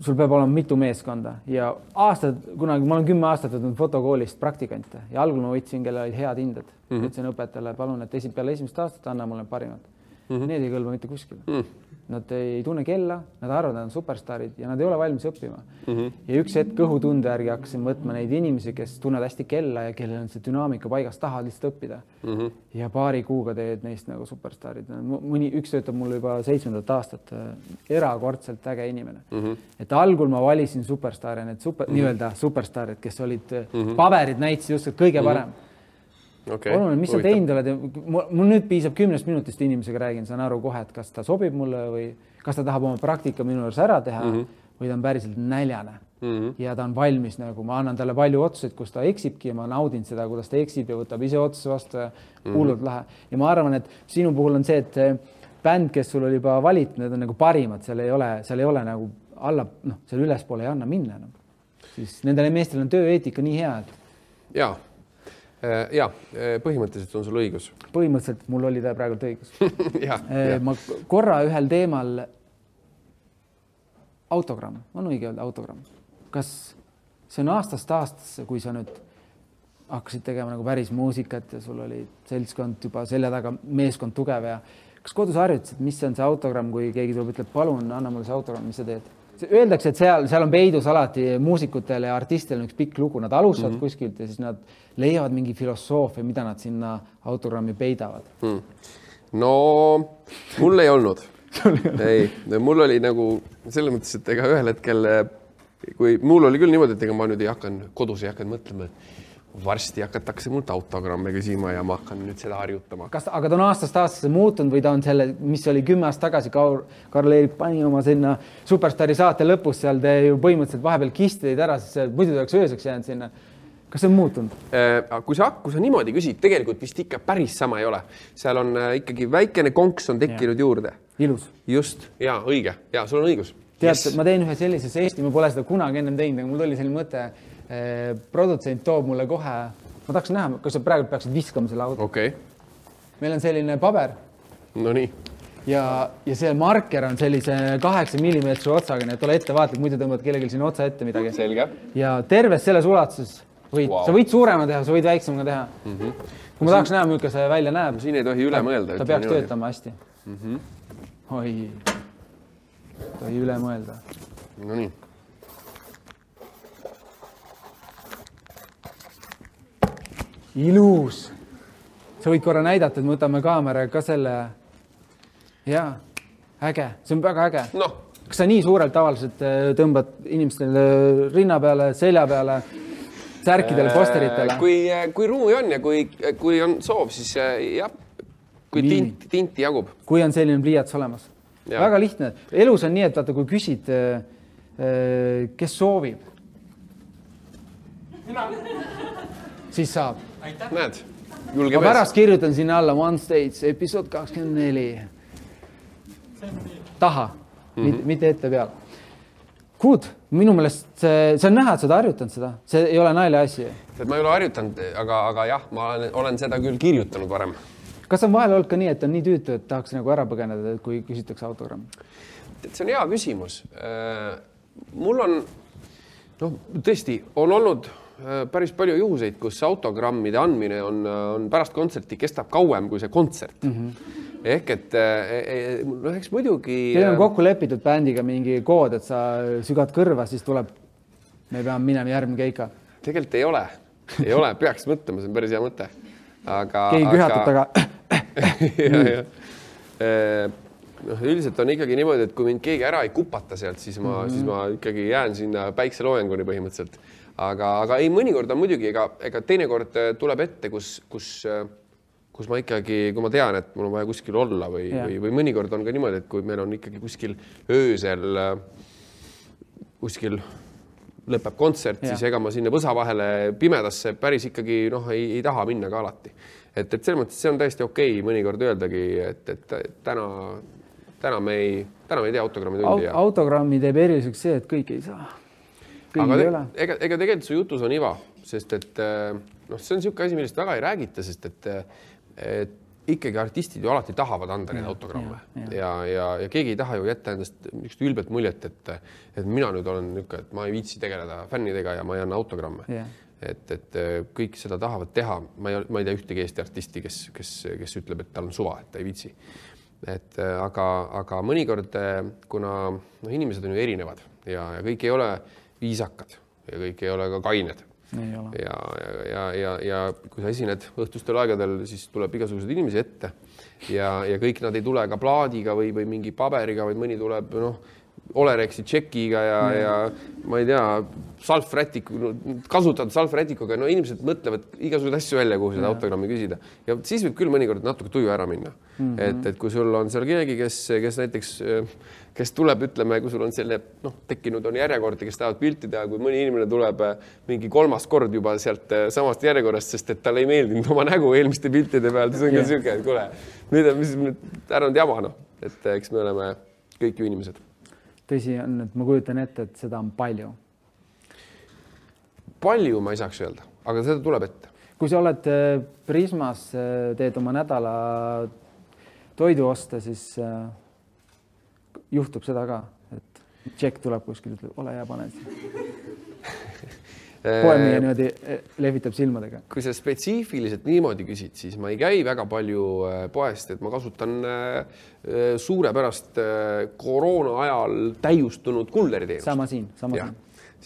sul peab olema mitu meeskonda ja aastad, kunagi ma olen kümme aastat võtnud fotokoolist praktikante ja algul ma võtsin, kellel olid head hinded mm. -hmm. ütlesin õpetajale, palun, et esi, peale esimest aastat anna mulle parimad mm. -hmm. Need ei kõlba mitte kuskile mm. -hmm Nad ei tunne kella, nad arvavad, nad on superstaarid ja nad ei ole valmis õppima mm. -hmm. ja üks hetk õhutunde järgi hakkasin võtma neid inimesi, kes tunnevad hästi kella ja kellel on see dünaamika paigas, tahavad lihtsalt õppida mm. -hmm. ja paari kuuga teed neist nagu superstaarid. mõni, üks töötab mul juba seitsmendat aastat, äh, erakordselt äge inimene mm. -hmm. et algul ma valisin superstaare, need super mm, -hmm. nii-öelda superstaarid, kes olid mm, -hmm. paberid näitasid just kõige parem mm. -hmm okay, oluline, mis sa teinud oled mul nüüd piisab kümnest minutist inimesega räägin, saan aru kohe, et kas ta sobib mulle või kas ta tahab oma praktika minu juures ära teha mm -hmm. või ta on päriselt näljane mm. -hmm. ja ta on valmis nagu, ma annan talle palju otsuseid, kus ta eksibki ja ma naudin seda, kuidas ta eksib ja võtab ise otsuse vastu ja mhm. hullult mm -hmm. lahe. ja ma arvan, et sinu puhul on see, et bänd, kes sul oli juba valitud, need on nagu parimad, seal ei ole, seal ei ole nagu alla, noh, seal ülespoole ei anna minna enam. siis nendele meestele on tööeetika nii hea, et. ja Äh, ja äh, põhimõtteliselt on sul õigus. põhimõtteliselt mul oli ta praegult õigus (laughs) äh, ma korra ühel teemal. autogramm, on õige öelda autogramm, kas see on aastast aastasse, kui sa nüüd hakkasid tegema nagu päris muusikat ja sul oli seltskond juba selja taga, meeskond tugev ja kas kodus harjutasid, mis on see autogramm, kui keegi tuleb, ütleb, palun anna mulle see autogramm, mis sa teed? Öeldakse, et seal, seal on peidus alati muusikutel ja artistidel üks pikk lugu, nad alustavad mm -hmm. kuskilt ja siis nad leiavad mingi filosoofia, mida nad sinna autogrammi peidavad. Mm.. no mul ei olnud. (laughs) Ei, mul oli nagu selles mõttes, et ega ühel hetkel, kui mul oli küll niimoodi, et ega ma nüüd ei hakanud kodus ei hakanud mõtlema, et varsti hakatakse mult autogramme küsima ja ma hakkan nüüd seda harjutama. kas, aga ta on aastast aastasse muutunud või ta on selle, mis oli kümme aastat tagasi, Karl-Erik pani oma sinna Superstaari saate lõpus seal, te ju põhimõtteliselt vahepeal kisti tõid ära, sest muidu ta oleks ööseks jäänud sinna. kas see on muutunud? Äh, kui sa, kui sa niimoodi küsid, tegelikult vist ikka päris sama ei ole, seal on äh, ikkagi väikene konks on tekkinud ja. juurde. ilus. just ja õige ja sul on õigus. tead yes., ma teen ühe sellise žesti, ma pole seda kunagi ennem teinud, aga mul tuli selline mõte produtsent toob mulle kohe, ma tahaks näha, kas sa praegu peaksid viskama selle auto. okei okay.. meil on selline paber. Nonii. ja, ja see marker on sellise kaheksa millimeetrise otsaga, nii et ole ettevaatlik, muidu tõmbad kellelgi sinna otsa ette midagi. selge. ja terves selles ulatuses võid wow., sa võid suurema teha, sa võid väiksema teha mm. -hmm. kui ma tahaks näha, milline see välja näeb. siin ei tohi üle mõelda. ta peaks töötama hästi mm. -hmm. oi, tohi üle mõelda. Nonii, ilus. sa võid korra näidata, et me võtame kaamera ka selle. ja, äge, see on väga äge. noh, kas sa nii suurelt tavaliselt äh, tõmbad inimestele rinna peale, selja peale, särkidele, posteritele? kui, kui ruumi on ja kui, kui on soov, siis äh, jah, kui Nii. tint, tinti jagub. kui on selline pliiats olemas. Jaa. väga lihtne, elus on nii, et vaata, kui küsid, kes soovib. siis saab. näed, julge ma mees. pärast kirjutan sinna alla One Stage episood kakskümmend neli. taha mm, -hmm. mitte, ette peale. Good, minu meelest see, see on näha, et sa oled harjutanud seda, see ei ole naljaasi. et ma ei ole harjutanud, aga, aga jah, ma olen, olen seda küll kirjutanud varem. kas on vahel olnud ka nii, et on nii tüütu, et tahaks nagu ära põgeneda, kui küsitakse autogrammi? tead, see on hea küsimus. mul on, noh, tõesti on olnud äh, päris palju juhuseid, kus autogrammide andmine on, on pärast kontserti kestab kauem kui see kontsert mm. -hmm. ehk et eh, noh, eks muidugi. Teil on kokku lepitud bändiga mingi kood, et sa sügad kõrva, siis tuleb, me peame minema järgmine keika. tegelikult ei ole, ei ole, peaks mõtlema, see on päris hea mõte. aga. keegi köhatab taga. (laughs) noh, üldiselt on ikkagi niimoodi, et kui mind keegi ära ei kupata sealt, siis ma mm, -hmm. siis ma ikkagi jään sinna päikseloojanguni põhimõtteliselt. aga, aga ei, mõnikord on muidugi, ega, ega teinekord äh, tuleb ette, kus, kus, kus ma ikkagi, kui ma tean, et mul on vaja kuskil olla või või, või mõnikord on ka niimoodi, et kui meil on ikkagi kuskil öösel äh, kuskil lõpeb kontsert, siis ega ma sinna võsa vahele pimedasse päris ikkagi noh, ei, ei taha minna ka alati. et, et selles mõttes see on täiesti okei mõnikord öeldagi, et, et täna, täna me ei, täna me ei tee autogrammi tundi ja. autogrammi teeb eriliseks see, et kõik ei saa. Aga te, ega, ega tegelikult su jutus on iva, sest et äh, noh, see on niisugune asi, millest väga ei räägita, sest et, et ikkagi artistid ju alati tahavad anda neid autogramme. ja, ja, ja, ja, ja keegi ei taha ju jätta endast niisugust ülbet muljet, et, et mina nüüd olen niisugune, et ma ei viitsi tegeleda fännidega ja ma ei anna autogramme. Et, et äh, kõik seda tahavad teha, ma ei, ma ei tea ühtegi Eesti artisti, kes, kes, kes ütleb, et tal on suva, et ta ei viitsi. et aga, aga mõnikord, kuna noh, inimesed on ju erinevad ja, ja kõik ei ole viisakad ja kõik ei ole ka kained. Ja, ja, ja, ja, ja kui sa esined õhtustel aegadel, siis tuleb igasuguseid inimesi ette. Ja, ja kõik nad ei tule ka plaadiga või, või mingi paberiga, vaid mõni tuleb noh, Olerexi tšekiga ja, ja ma ei tea, salvrätiku, kasutatud salvrätikuga, no inimesed mõtlevad igasuguseid asju välja, kuhu seda autogrammi küsida ja siis võib küll mõnikord natuke tuju ära minna mm. -hmm. et, et kui sul on seal keegi, kes, kes näiteks, kes tuleb, ütleme, kui sul on selle noh, tekkinud on järjekord, kes tahavad pilti teha, kui mõni inimene tuleb äh, mingi kolmas kord juba sealt äh, samast järjekorrast, sest et talle ei meeldinud oma nägu eelmiste piltide peal, siis on ka sihuke, et kuule, on, mis ära nüüd jama noh, et eks me oleme kõik ju inimesed. Tõsi on, et ma kujutan ette, et seda on palju. palju ma ei saaks öelda, aga seda tuleb ette. kui sa oled äh, Prismas, teed oma nädala toidu osta, siis äh, juhtub seda ka, et tšekk tuleb kuskilt, ütleb ole hea, pane siia. (laughs) poemüüja niimoodi äh, lehvitab silmadega. kui sa spetsiifiliselt niimoodi küsid, siis ma ei käi väga palju äh, poest, et ma kasutan äh, äh, suurepärast äh, koroona ajal täiustunud kulleriteenust. sama siin, sama jah siin.,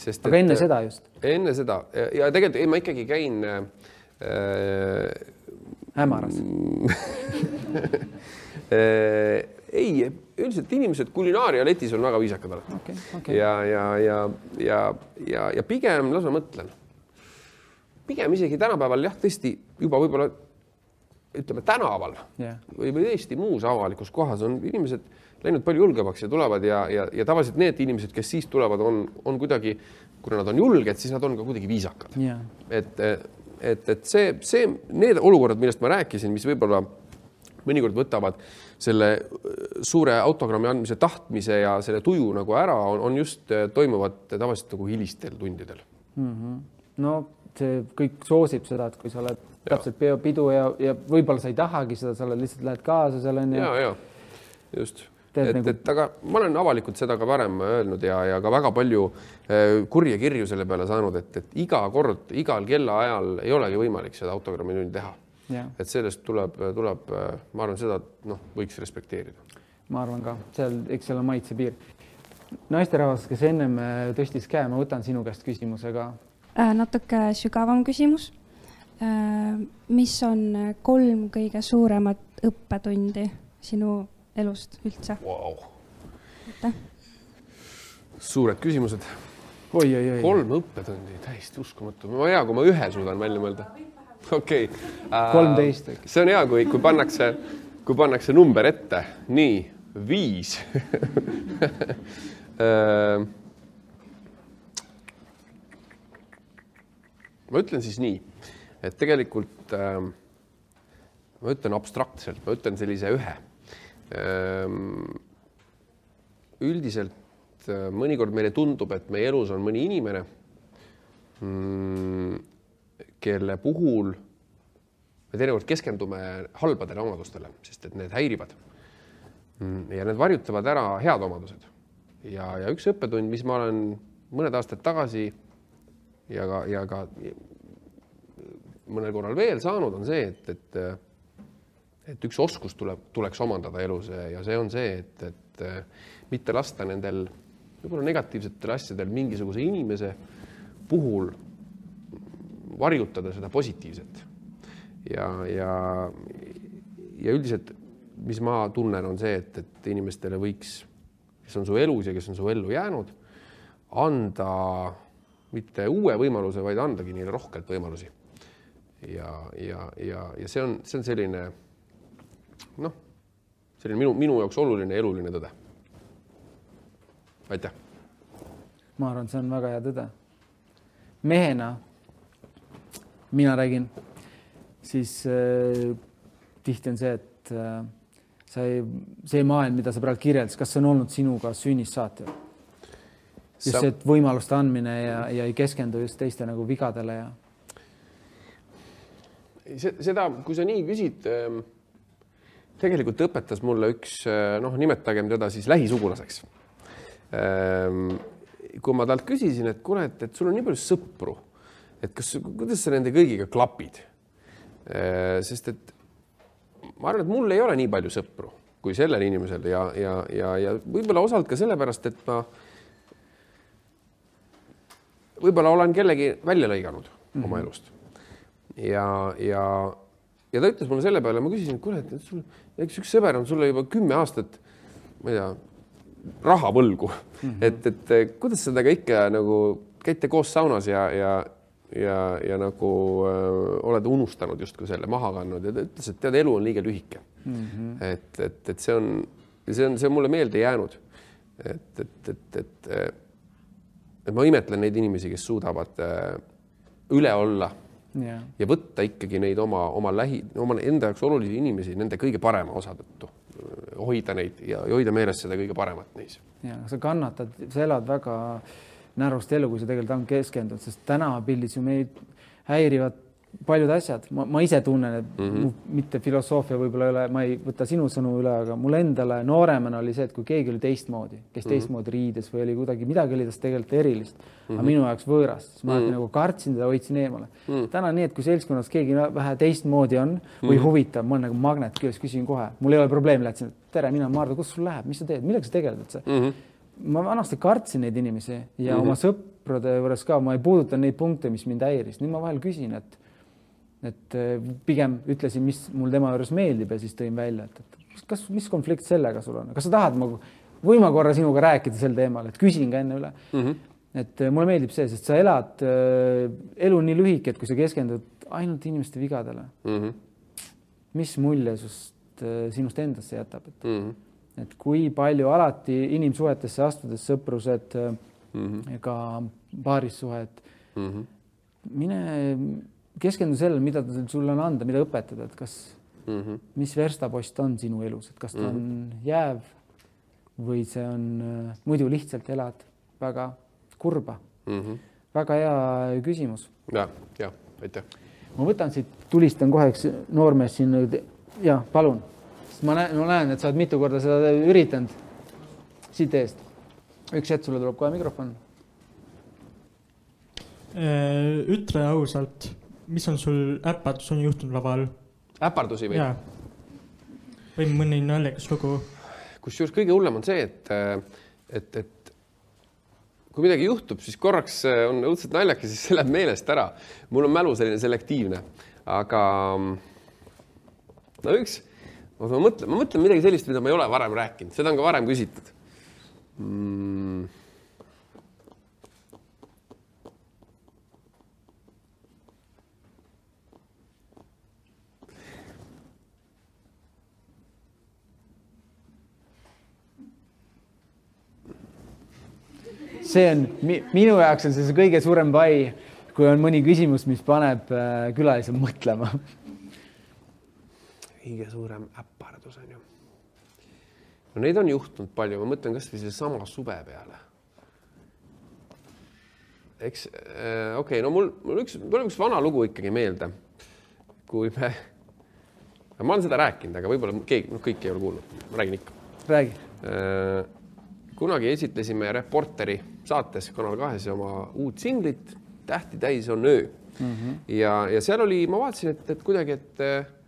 sest aga enne seda just, enne seda ja, ja tegelikult ei, ma ikkagi käin äh, hämaras. (laughs) äh, ei, üldiselt inimesed kulinaaria-letis on väga viisakad alati okei, okei. ja, ja, ja, ja, ja, ja pigem las ma mõtlen. pigem isegi tänapäeval jah, tõesti juba võib-olla ütleme tänaval jah, või, või tõesti muus avalikus kohas on inimesed läinud palju julgemaks ja tulevad ja, ja, ja tavaliselt need inimesed, kes siis tulevad, on, on kuidagi, kuna nad on julged, siis nad on ka kuidagi viisakad. ja, et, et, et see, see, need olukorrad, millest ma rääkisin, mis võib-olla mõnikord võtavad selle äh, suure autogrammi andmise tahtmise ja selle tuju nagu ära, on, on just, toimuvad tavaliselt nagu hilistel tundidel. no see kõik soosib seda, et kui sa oled täpselt peopidu ja, ja võib-olla sa ei tahagi seda, sa oled lihtsalt lähed kaasa seal onju. ja, ja just, Teed et nagu-, et aga ma olen avalikult seda ka varem öelnud ja, ja ka väga palju äh, kurje kirju selle peale saanud, et, et iga kord, igal kellaajal ei olegi võimalik seda autogrammi tundi teha. Ja et sellest tuleb, tuleb, ma arvan, seda noh, võiks respekteerida. ma arvan ka, seal, eks seal on maitse piir. naisterahvas, kes ennem äh, tõstis käe, ma võtan sinu käest küsimuse ka. Äh, natuke sügavam küsimus. mis on kolm kõige suuremat õppetundi sinu elust üldse wow.? aitäh. suured küsimused kolm õppetundi, täiesti uskumatu, hea, kui ma ühe suudan välja mõelda. Okei okay. kolmteist äkki. see on hea, kui, kui pannakse, kui pannakse number ette, nii, viis (laughs) ma ütlen siis nii, et tegelikult äh, ma ütlen abstraktselt, ma ütlen sellise ühe äh,. üldiselt äh, mõnikord meile tundub, et meie elus on mõni inimene mm,, kelle puhul me teinekord keskendume halbadele omadustele, sest et need häirivad mm,. ja need varjutavad ära head omadused. ja, ja üks õppetund, mis ma olen mõned aastad tagasi ja ka, ja ka mõnel korral veel saanud, on see, et, et et üks oskus tuleb, tuleks omandada elus ja see on see, et, et mitte lasta nendel võib-olla negatiivsetel asjadel mingisuguse inimese puhul varjutada seda positiivset. ja, ja, ja üldiselt, mis ma tunnen, on see, et, et inimestele võiks, kes on su elus ja kes on su ellu jäänud, anda mitte uue võimaluse, vaid andagi neile rohkelt võimalusi ja, ja, ja, ja see on, see on selline noh, selline minu, minu jaoks oluline eluline tõde. aitäh. ma arvan, see on väga hea tõde. mehena mina räägin, siis äh, tihti on see, et äh, sa ei, see maailm, mida sa praegu kirjeldasid, kas see on olnud sinuga sünnist saati? just sa... see, võimaluste andmine ja, ja ei keskendu just teiste nagu vigadele ja seda, kui sa nii küsid, ähm, tegelikult õpetas mulle üks äh, noh, nimetagem teda siis lähisugulaseks. Ähm, kui ma talt küsisin, et kuule, et, et sul on nii palju sõpru, et kas, kuidas sa nende kõigiga klapid? Äh, sest et ma arvan, et mul ei ole nii palju sõpru kui sellel inimesel ja, ja, ja, ja võib-olla osalt ka sellepärast, et ma võib-olla olen kellegi välja lõiganud mm -hmm. oma elust ja, ja, ja ta ütles mulle selle peale, ma küsisin, et kuule, et sul, eks üks sõber on sulle juba kümme aastat, ma ei tea, raha võlgu mm, -hmm. et, et kuidas sa temaga ikka nagu käite koos saunas ja, ja, ja, ja nagu äh, oled unustanud justkui selle maha kandnud ja ta ütles, et tead, elu on liiga lühike mm. -hmm. et, et, et see on, see on, see on mulle meelde jäänud. et, et, et, et, et ma imetlen neid inimesi, kes suudavad äh, üle olla yeah. ja võtta ikkagi neid oma, oma lähi, oma enda jaoks olulisi inimesi nende kõige parema osa tõttu, hoida neid ja hoida meeles seda kõige paremat neis. ja sa kannatad, sa elad väga närust elu, kui sa tegelikult ainult keskendud, sest tänavapildid ju meid häirivad paljud asjad, ma, ma ise tunnen, et mm -hmm. mitte filosoofia võib-olla ei ole, ma ei võta sinu sõnu üle, aga mul endale nooremana oli see, et kui keegi oli teistmoodi, kes mm -hmm. teistmoodi riides või oli kuidagi, midagi oli tast tegelikult erilist mm, -hmm. aga mhm. minu jaoks võõrast, siis ma mm -hmm. nagu kartsin teda, hoidsin eemale mm. -hmm. täna nii, et kui seltskonnas keegi vähe teistmoodi on või mm -hmm. huvitav, ma olen nagu magnet küljes, küsin kohe, mul ei ole probleemi, läksin, tere, mina Maardu, kus sul läheb, mis sa teed, millega sa tegeled üldse mm? -hmm. Ma vanasti kartsin neid inimesi ja mm -hmm. oma sõprade juures ka, ma ei puuduta neid punkte, mis mind häiris, nüüd ma vahel küsin, et et äh, pigem ütlesin, mis mul tema juures meeldib ja siis tõin välja, et, et kas, mis konflikt sellega sul on, kas sa tahad, ma võin ma korra sinuga rääkida sel teemal, et küsin ka enne üle mm. -hmm. et äh, mulle meeldib see, sest sa elad äh,, elu on nii lühike, et kui sa keskendud ainult inimeste vigadele mm, -hmm. mis mulje sust äh,, sinust endasse jätab, et mm, -hmm. Et kui palju alati inimsuhetesse astudes, sõprused mm, -hmm. ega paarissuhed mm, -hmm. mine keskendu sellele, mida ta sulle on anda, mida õpetada, et kas mm, -hmm. mis verstapost on sinu elus, et kas ta mm -hmm. on mhm. jääv või see on äh,, muidu lihtsalt elad väga kurba mm. -hmm. väga hea küsimus. ja, ja aitäh. ma võtan siit, tulistan kohe üks noormees siin. ja palun, ma näen, ma näen, et sa oled mitu korda seda üritanud. siit eest. üks hetk, sulle tuleb kohe mikrofon. Äh, ütle ausalt mis on sul äpardus on juhtunud laval? äpardusi või? või mõni naljakas lugu? kusjuures kõige hullem on see, et, et, et kui midagi juhtub, siis korraks on õudselt naljakas, siis see läheb meelest ära. mul on mälu selline selektiivne, aga no üks, ma mõtlen, ma mõtlen midagi sellist, mida ma ei ole varem rääkinud, seda on ka varem küsitud. Mm.. see on mi, minu jaoks on see see kõige suurem pai, kui on mõni küsimus, mis paneb äh, külalise mõtlema. (laughs) kõige suurem äpardus on ju. no neid on juhtunud palju, ma mõtlen kasvõi sellesama suve peale. eks äh, okei okay,, no mul, mul üks, mul on üks vana lugu ikkagi meelde. kui me, ma olen seda rääkinud, aga võib-olla keegi, noh, kõik ei ole kuulnud, ma räägin ikka. räägi äh, kunagi esitlesime Reporteri saates Kanal kahes oma uut singlit Tähti täis on öö mm. -hmm. ja, ja seal oli, ma vaatasin, et, et kuidagi, et, et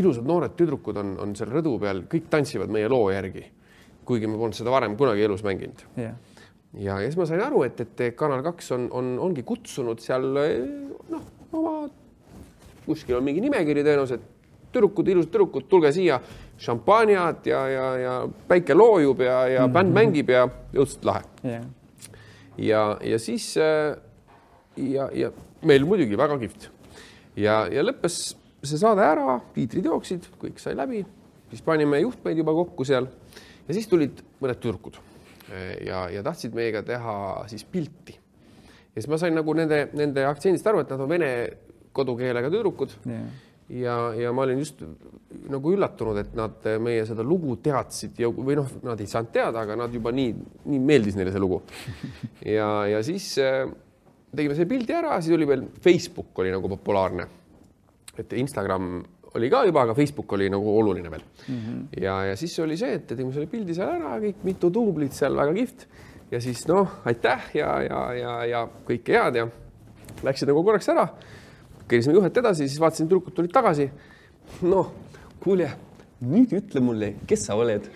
ilusad noored tüdrukud on, on seal rõdu peal, kõik tantsivad meie loo järgi. kuigi ma polnud seda varem kunagi elus mänginud. Yeah.. ja, ja siis ma sain aru, et, et Kanal kaks on, on, ongi kutsunud seal noh, oma kuskil on mingi nimekiri tõenäoliselt tüdrukud, ilusad tüdrukud, tulge siia, šampaaniat ja, ja, ja päike loojub ja, ja mm -hmm. bänd mängib ja õudselt lahe. Yeah.. ja, ja siis äh, ja, ja meil muidugi väga kihvt. Ja, ja lõppes see saade ära, tiitrid jooksid, kõik sai läbi, siis panime juhtmeid juba kokku seal ja siis tulid mõned tüdrukud ja, ja tahtsid meiega teha siis pilti. ja siis ma sain nagu nende, nende aktsendist aru, et nad on vene kodukeelega tüdrukud yeah ja, ja ma olin just nagu üllatunud, et nad meie seda lugu teadsid ja, või noh, nad ei saanud teada, aga nad juba nii, nii meeldis neile see lugu. (laughs) ja, ja siis äh, tegime selle pildi ära, siis oli veel Facebook oli nagu populaarne. Et Instagram oli ka juba, aga Facebook oli nagu oluline veel mm. -hmm. ja, ja siis oli see, et tegime selle pildi seal ära, kõik mitu duublit seal, väga kihvt. ja siis noh, aitäh ja, ja, ja, ja kõike head ja läksid nagu korraks ära käisime juhet edasi, siis vaatasin, tüdrukud tulid tagasi. noh, kuule, nüüd ütle mulle, kes sa oled (laughs)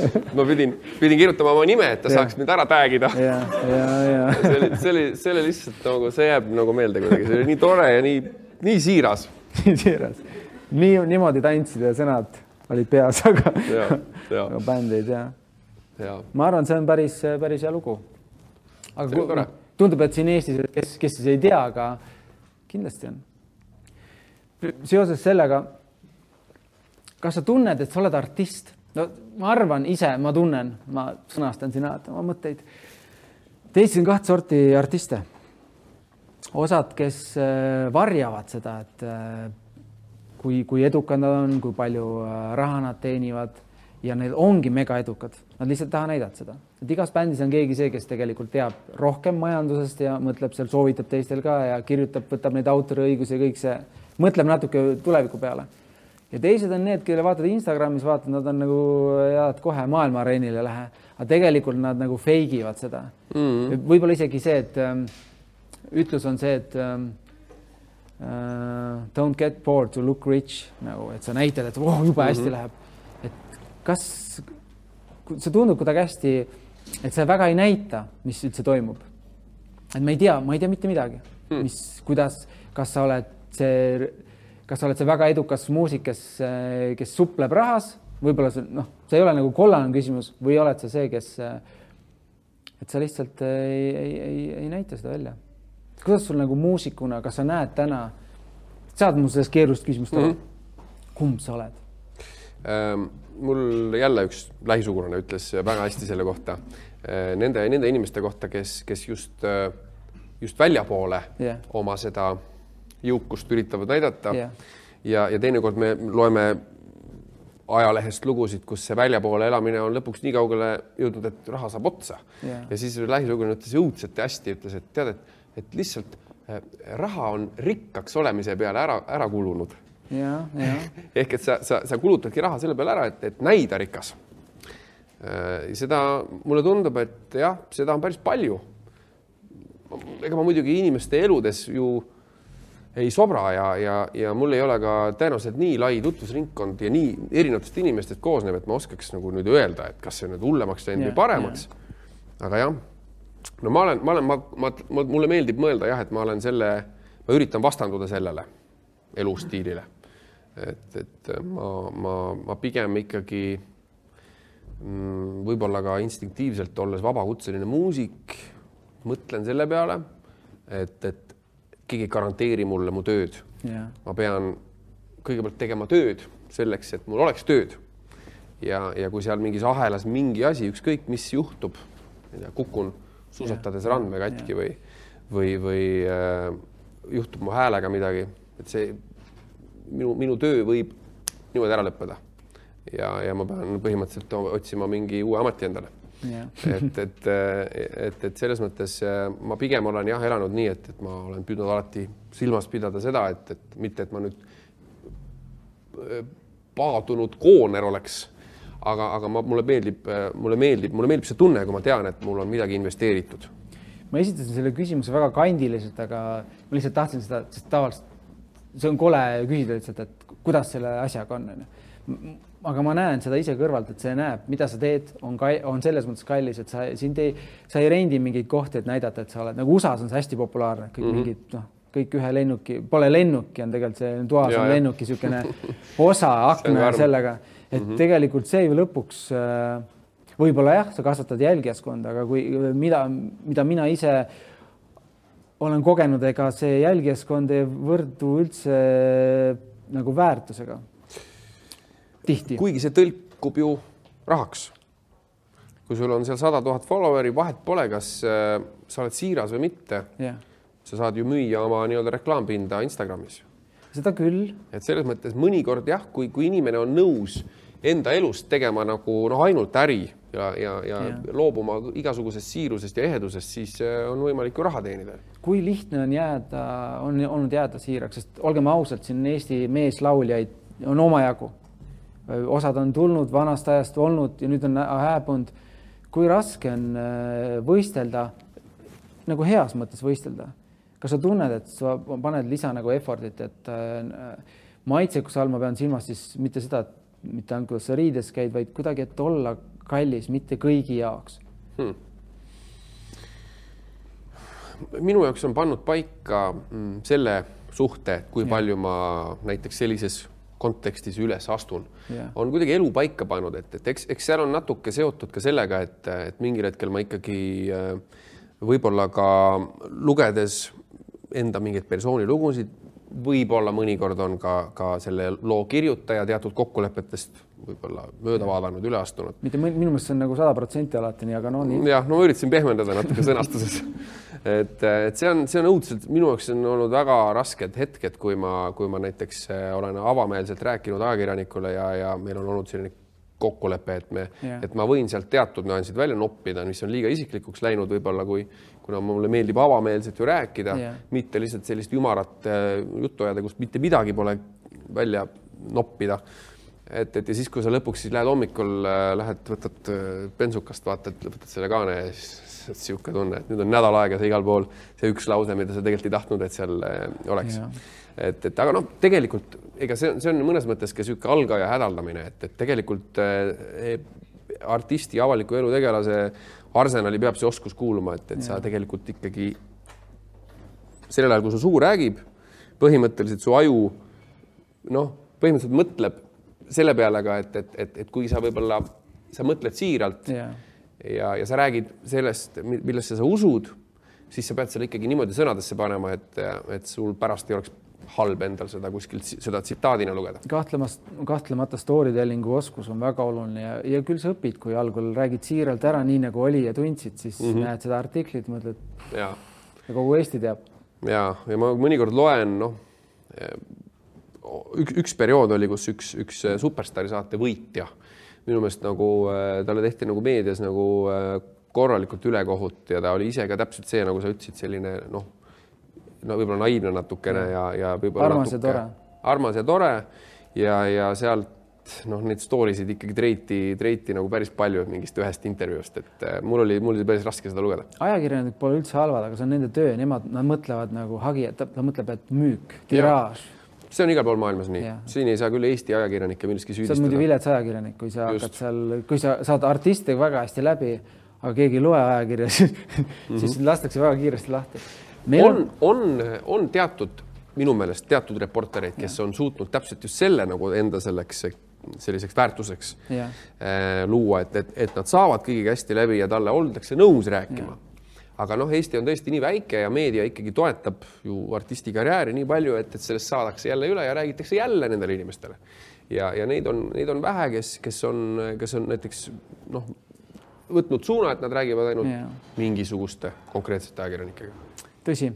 (laughs) ma pidin, pidin kirjutama oma nime, et ta ja. saaks mind ära tag ida. ja, ja, ja. (laughs) see oli, see oli, see oli lihtsalt nagu, see jääb nagu meelde kuidagi, see oli nii tore ja nii, nii siiras. (laughs) nii siiras. nii, niimoodi tantsid ja sõnad olid peas, aga, aga bänd ei tea. ma arvan, see on päris, päris hea lugu. aga tore tundub, et siin Eestis, kes, kes siis ei tea, aga kindlasti on. seoses sellega, kas sa tunned, et sa oled artist? no ma arvan ise, ma tunnen, ma sõnastan siin alati oma mõtteid. Eestis on kaht sorti artiste. osad, kes äh, varjavad seda, et äh, kui, kui edukad nad on, kui palju äh, raha nad teenivad ja need ongi mega edukad, nad lihtsalt ei taha näidata seda, et igas bändis on keegi see, kes tegelikult teab rohkem majandusest ja mõtleb seal, soovitab teistel ka ja kirjutab, võtab neid autoriõigusi ja kõik see, mõtleb natuke tuleviku peale. Ja teised on need, kelle vaatad Instagramis, vaatad, nad on nagu head kohe maailma areenile lähe, aga tegelikult nad nagu fake ivad seda mm -hmm.. võib-olla isegi see, et ähm, ütlus on see, et ähm, uh, don't get bored to look rich nagu, et sa näitad, et oh, jube hästi mm -hmm. läheb kas see tundub kuidagi hästi, et see väga ei näita, mis üldse toimub. et ma ei tea, ma ei tea mitte midagi hmm., mis, kuidas, kas sa oled see, kas sa oled see väga edukas muusik, kes, kes supleb rahas, võib-olla see noh, see ei ole nagu kollane küsimus või oled sa see, kes, et sa lihtsalt ei, ei, ei, ei näita seda välja. kuidas sul nagu muusikuna, kas sa näed täna, saad mu sellest keerulist küsimust aru mm -hmm.? kumb sa oled ähm.? mul jälle üks lähisugulane ütles väga hästi selle kohta, nende, nende inimeste kohta, kes, kes just, just väljapoole yeah. oma seda jõukust üritavad näidata yeah. ja, ja teinekord me loeme ajalehest lugusid, kus see väljapoole elamine on lõpuks nii kaugele jõudnud, et raha saab otsa yeah. ja siis lähisugulane ütles õudselt hästi, ütles, et tead, et, et lihtsalt äh, raha on rikkaks olemise peale ära, ära kulunud (laughs) ehk et sa, sa, sa kulutadki raha selle peale ära, et, et näida rikas. Äh, seda mulle tundub, et jah, seda on päris palju. ega ma muidugi inimeste eludes ju ei sobra ja, ja, ja mul ei ole ka tõenäoliselt nii lai tutvusringkond ja nii erinevatest inimestest koosnev, et ma oskaks nagu nüüd öelda, et kas see on nüüd hullemaks läinud Jah, või paremaks. aga jah, no ma olen, ma olen, ma, ma, ma, mulle meeldib mõelda jah, et ma olen selle, ma üritan vastanduda sellele elustiilile. et, et ma, ma, ma pigem ikkagi mm, võib-olla ka instinktiivselt, olles vabakutseline muusik, mõtlen selle peale, et, et keegi ei garanteeri mulle mu tööd. jah, ma pean kõigepealt tegema tööd selleks, et mul oleks tööd. ja, ja kui seal mingis ahelas mingi asi, ükskõik mis juhtub, ma ei tea, kukun suusatades randme katki või, või, või äh, juhtub mu häälega midagi, et see minu, minu töö võib niimoodi ära lõppeda. ja, ja ma pean põhimõtteliselt otsima mingi uue ameti endale et, et, et, et selles mõttes äh, ma pigem olen jah elanud nii, et, et ma olen püüdnud alati silmas pidada seda, et, et mitte, et ma nüüd äh, paadunud kooner oleks, aga, aga ma, mulle meeldib, mulle meeldib, mulle meeldib see tunne, kui ma tean, et mul on midagi investeeritud. ma esitasin selle küsimuse väga kandiliselt, aga ma lihtsalt tahtsin seda, sest tavaliselt see on kole küsida lihtsalt, et kuidas selle asjaga on, onju. Aga ma näen seda ise kõrvalt, et see näeb, mida sa teed, on on selles mõttes kallis, et sa sind ei, sa ei rendi mingeid kohti, et näidata, et sa oled nagu USA-s on see hästi populaarne, kõik mm. -hmm. mingid noh, kõik ühe lennuki, pole lennuki, on tegelikult see toas (laughs) Ja, on lennuki niisugune osa akna sellega, et mm. -hmm. tegelikult see ju lõpuks äh, võib-olla jah, sa kasvatad jälgijaskonda, aga kui, mida, mida mina ise olen kogenud, ega see jälgijaskond ei võrdu üldse nagu väärtusega. tihti. kuigi see tõlkub ju rahaks. kui sul on seal sada tuhat follower'i, vahet pole, kas äh, sa oled siiras või mitte, jah, sa saad ju müüa oma nii-öelda reklaampinda Instagramis seda küll, et selles mõttes mõnikord jah, kui, kui inimene on nõus enda elust tegema nagu noh, ainult äri ja, ja, ja Jah. loobuma igasugusest siirusest ja ehedusest, siis äh, on võimalik ju raha teenida. kui lihtne on jääda, on olnud jääda siiraks, sest olgem ausad, siin Eesti meeslauljaid on omajagu. Osad on tulnud vanast ajast olnud ja nüüd on hääbunud. kui raske on võistelda, nagu heas mõttes võistelda? kas sa tunned, et sa paned lisa nagu effort'it, et maitsekuse all ma pean silmas siis mitte seda, et mitte ainult kuidas sa riides käid, vaid kuidagi, et olla kallis, mitte kõigi jaoks. hmm. minu jaoks on pannud paika mm, selle suhte, kui Jah. palju ma näiteks sellises kontekstis üles astun Jah. on kuidagi elu paika pannud, et, et eks, eks seal on natuke seotud ka sellega, et, et mingil hetkel ma ikkagi äh, võib-olla ka lugedes enda mingeid persoonilugusid, võib-olla mõnikord on ka, ka selle loo kirjutaja teatud kokkulepetest võib-olla mööda vaadanud, üle astunud. mitte minu meelest see on nagu sada protsenti alati nii, aga no nii. jah, no ma üritasin pehmendada natuke sõnastuses. (laughs) et, et see on, see on õudselt, minu jaoks on olnud väga rasked hetked, kui ma, kui ma näiteks äh, olen avameelselt rääkinud ajakirjanikule ja, ja meil on olnud selline kokkulepe, et me Jah. et ma võin sealt teatud nüansid välja noppida, mis on liiga isiklikuks läinud võib-olla, kui kuna mulle meeldib avameelselt ju rääkida Jah. mitte lihtsalt sellist ümarat äh, juttu ajada, kus mitte midagi pole välja noppida. et, et ja siis, kui sa lõpuks siis lähed hommikul äh,, lähed, võtad bensukast, vaatad, võtad selle kaane ja siis niisugune tunne, et nüüd on nädal aega see igal pool see üks lause, mida sa tegelikult ei tahtnud, et seal äh, oleks. Et, et aga noh, tegelikult ega see on, see on mõnes mõttes ka niisugune algaja hädaldamine, et, et tegelikult äh, artisti, avaliku elu tegelase arsenali peab see oskus kuuluma, et, et sa tegelikult ikkagi sellel ajal, kui su suu räägib, põhimõtteliselt su aju noh, põhimõtteliselt mõtleb selle peale ka, et, et, et, et kui sa võib-olla, sa mõtled siiralt ja, ja, ja sa räägid sellest, millesse sa usud, siis sa pead selle ikkagi niimoodi sõnadesse panema, et, et sul pärast ei oleks halb endal seda kuskilt seda tsitaadina lugeda. kahtlemast, kahtlemata story telling'u oskus on väga oluline ja, ja küll sa õpid, kui algul räägid siiralt ära, nii nagu oli ja tundsid, siis mm. -hmm. näed seda artiklit, mõtled ja, ja kogu Eesti teab. ja, ja ma mõnikord loen, noh, üks, üks periood oli, kus üks, üks superstaari saate võitja minu meelest nagu äh, talle tehti nagu meedias nagu äh, korralikult ülekohut ja ta oli ise ka täpselt see, nagu sa ütlesid, selline noh, no võib-olla naiivne natukene ja, ja võib-olla Armas ja natuke tore. armas ja tore ja, ja sealt noh, neid story sid ikkagi treiti, treiti nagu päris palju mingist ühest intervjuust, et äh, mul oli, mul oli päris raske seda lugeda. ajakirjanikud pole üldse halvad, aga see on nende töö, nemad, nad mõtlevad nagu hagi, ta, ta mõtleb, et müük, tiraaž. See on igal pool maailmas nii Jah., siin ei saa küll Eesti ajakirjanikke milleski sa oled muidu süüdistada. vilets ajakirjanik, kui sa Just. hakkad seal, kui sa saad artiste väga hästi läbi, aga keegi ei loe ajakirja, (laughs) siis mm -hmm. lastakse väga kiiresti lahti. meil on, on, on teatud, minu meelest teatud reportereid, kes on suutnud täpselt just selle nagu enda selleks, selliseks väärtuseks jah, äh, luua, et, et, et nad saavad kõigiga hästi läbi ja talle oldakse nõus rääkima. Aga noh, Eesti on tõesti nii väike ja meedia ikkagi toetab ju artisti karjääri nii palju, et, et sellest saadakse jälle üle ja räägitakse jälle nendele inimestele. ja, ja neid on, neid on vähe, kes, kes on, kes on näiteks noh, võtnud suuna, et nad räägivad ainult Jaa. mingisuguste konkreetsete ajakirjanikega. tõsi.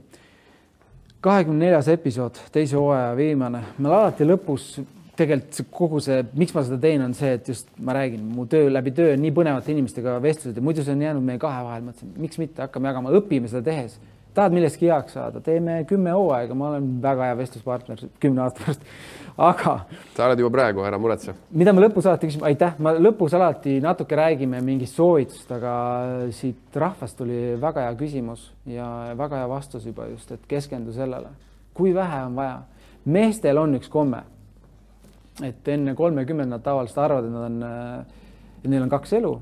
kahekümne neljas episood, teise hooaja viimane, meil alati lõpus tegelikult kogu see, miks ma seda teen, on see, et just ma räägin, mu töö läbi töö on nii põnevate inimestega vestlused ja muidu see on jäänud meie kahe vahel, mõtlesin, miks mitte, hakkame jagama, õpime seda tehes. tahad millestki heaks saada, teeme kümme hooaega, ma olen väga hea vestluspartner kümne aasta pärast. aga sa oled juba praegu, ära muretse. mida me lõpus alati küsime, aitäh, ma lõpus alati natuke räägime mingist soovitust, aga siit rahvast tuli väga hea küsimus ja väga hea vastus juba just, et keskendu sellele, kui vähe on vaja. meestel on üks komme, et enne kolmekümmend nad tavaliselt arvavad, et nad on, et neil on kaks elu.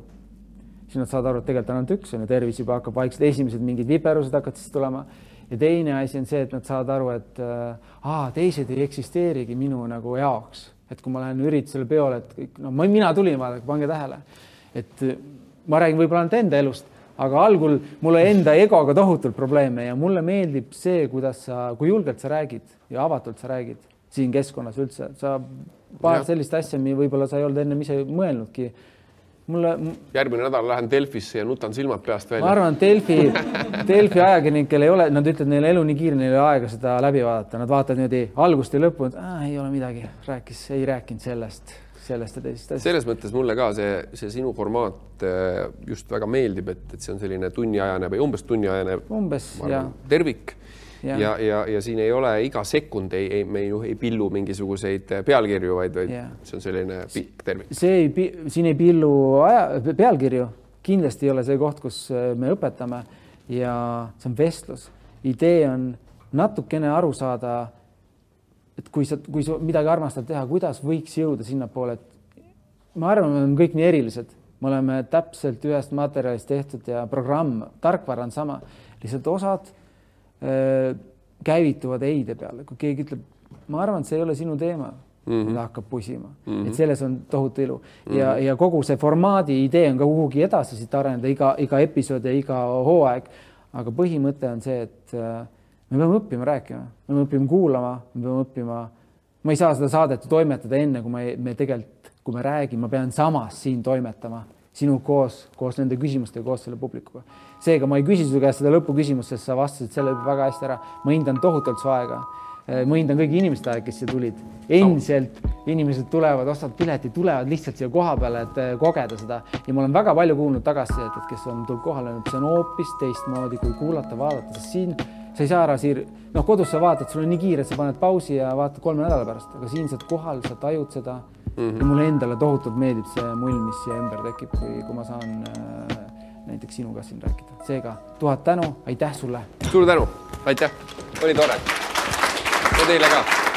siis nad saavad aru, et tegelikult on ainult üks on ju, tervis juba hakkab vaikselt, esimesed mingid viperused hakkavad siis tulema. Ja teine asi on see, et nad saavad aru, et äh, aa, teised ei eksisteerigi minu nagu jaoks, et kui ma lähen üritusele peole, et kõik, no ma, mina tulin, vaadake, pange tähele, et äh, ma räägin võib-olla ainult enda elust, aga algul mul oli enda egoga tohutult probleeme ja mulle meeldib see, kuidas sa, kui julgelt sa räägid ja avatult sa räägid siin keskkonnas üldse, sa paar Jah. sellist asja, võib-olla sa ei olnud ennem ise mõelnudki. mulle, järgmine nädal lähen Delfisse ja nutan silmad peast ma välja. arvan, et Delfi, (laughs) Delfi ajakirjanikel ei ole, nad ütlevad, neil elu nii kiire, neil ei ole aega seda läbi vaadata, nad vaatavad niimoodi algust ja lõppu, et äh, ei ole midagi, rääkis, ei rääkinud sellest, sellest ja teisest asjast. selles mõttes mulle ka see, see sinu formaat äh, just väga meeldib, et, et see on selline tunniajane või umbes tunniajane umbes ma ja arvan, tervik Jah. Ja, ja, ja, ja siin ei ole iga sekund ei, ei, me ju ei pillu mingisuguseid pealkirju, vaid, vaid Jah. see on selline pikk tervik. see ei, siin ei pillu aja, pealkirju, kindlasti ei ole see koht, kus äh, me õpetame ja see on vestlus. idee on natukene aru saada, et kui sa, kui sa midagi armastad teha, kuidas võiks jõuda sinnapoole, et ma arvan, me oleme kõik nii erilised, me oleme täpselt ühest materjalist tehtud ja programm, tarkvara on sama, lihtsalt osad äh, käivituvad ei-de peale, kui keegi ütleb, ma arvan, et see ei ole sinu teema mm, -hmm. ta hakkab pusima mm, -hmm. et selles on tohutu ilu mm -hmm. ja, ja kogu see formaadi idee on ka kuhugi edasi siit areneda, iga, iga episood ja iga hooaeg. aga põhimõte on see, et äh, me peame õppima rääkima, me peame õppima kuulama, me peame õppima, ma ei saa seda saadet ju toimetada enne, kui me, me tegelikult, kui me räägime, ma pean samas siin toimetama, sinu koos, koos nende küsimustega, koos selle publikuga. seega ma ei küsi su käest seda lõpuküsimust, sest sa vastasid selle väga hästi ära. ma hindan tohutult su aega. Ma hindan kõigi inimeste aega, kes siia tulid. endiselt inimesed tulevad, ostavad pileti, tulevad lihtsalt siia koha peale, et eh, kogeda seda ja ma olen väga palju kuulnud tagasisidet, et kes on tulnud kohale, see on hoopis teistmoodi kui kuulata, vaadata, sest siin sa ei saa ära siir-, noh, kodus sa vaatad, sul on nii kiire, sa paned pausi ja vaatad kolme nädala pärast, aga siin sa oled kohal, sa tajud seda mm. -hmm. ja mulle endale tohutult meeldib see mull, mis siia ümber tekib, kui, kui ma saan äh, näiteks sinuga siin rääkida. seega tuhat tänu, aitäh sulle suur tänu, aitäh, oli tore. Ja teile ka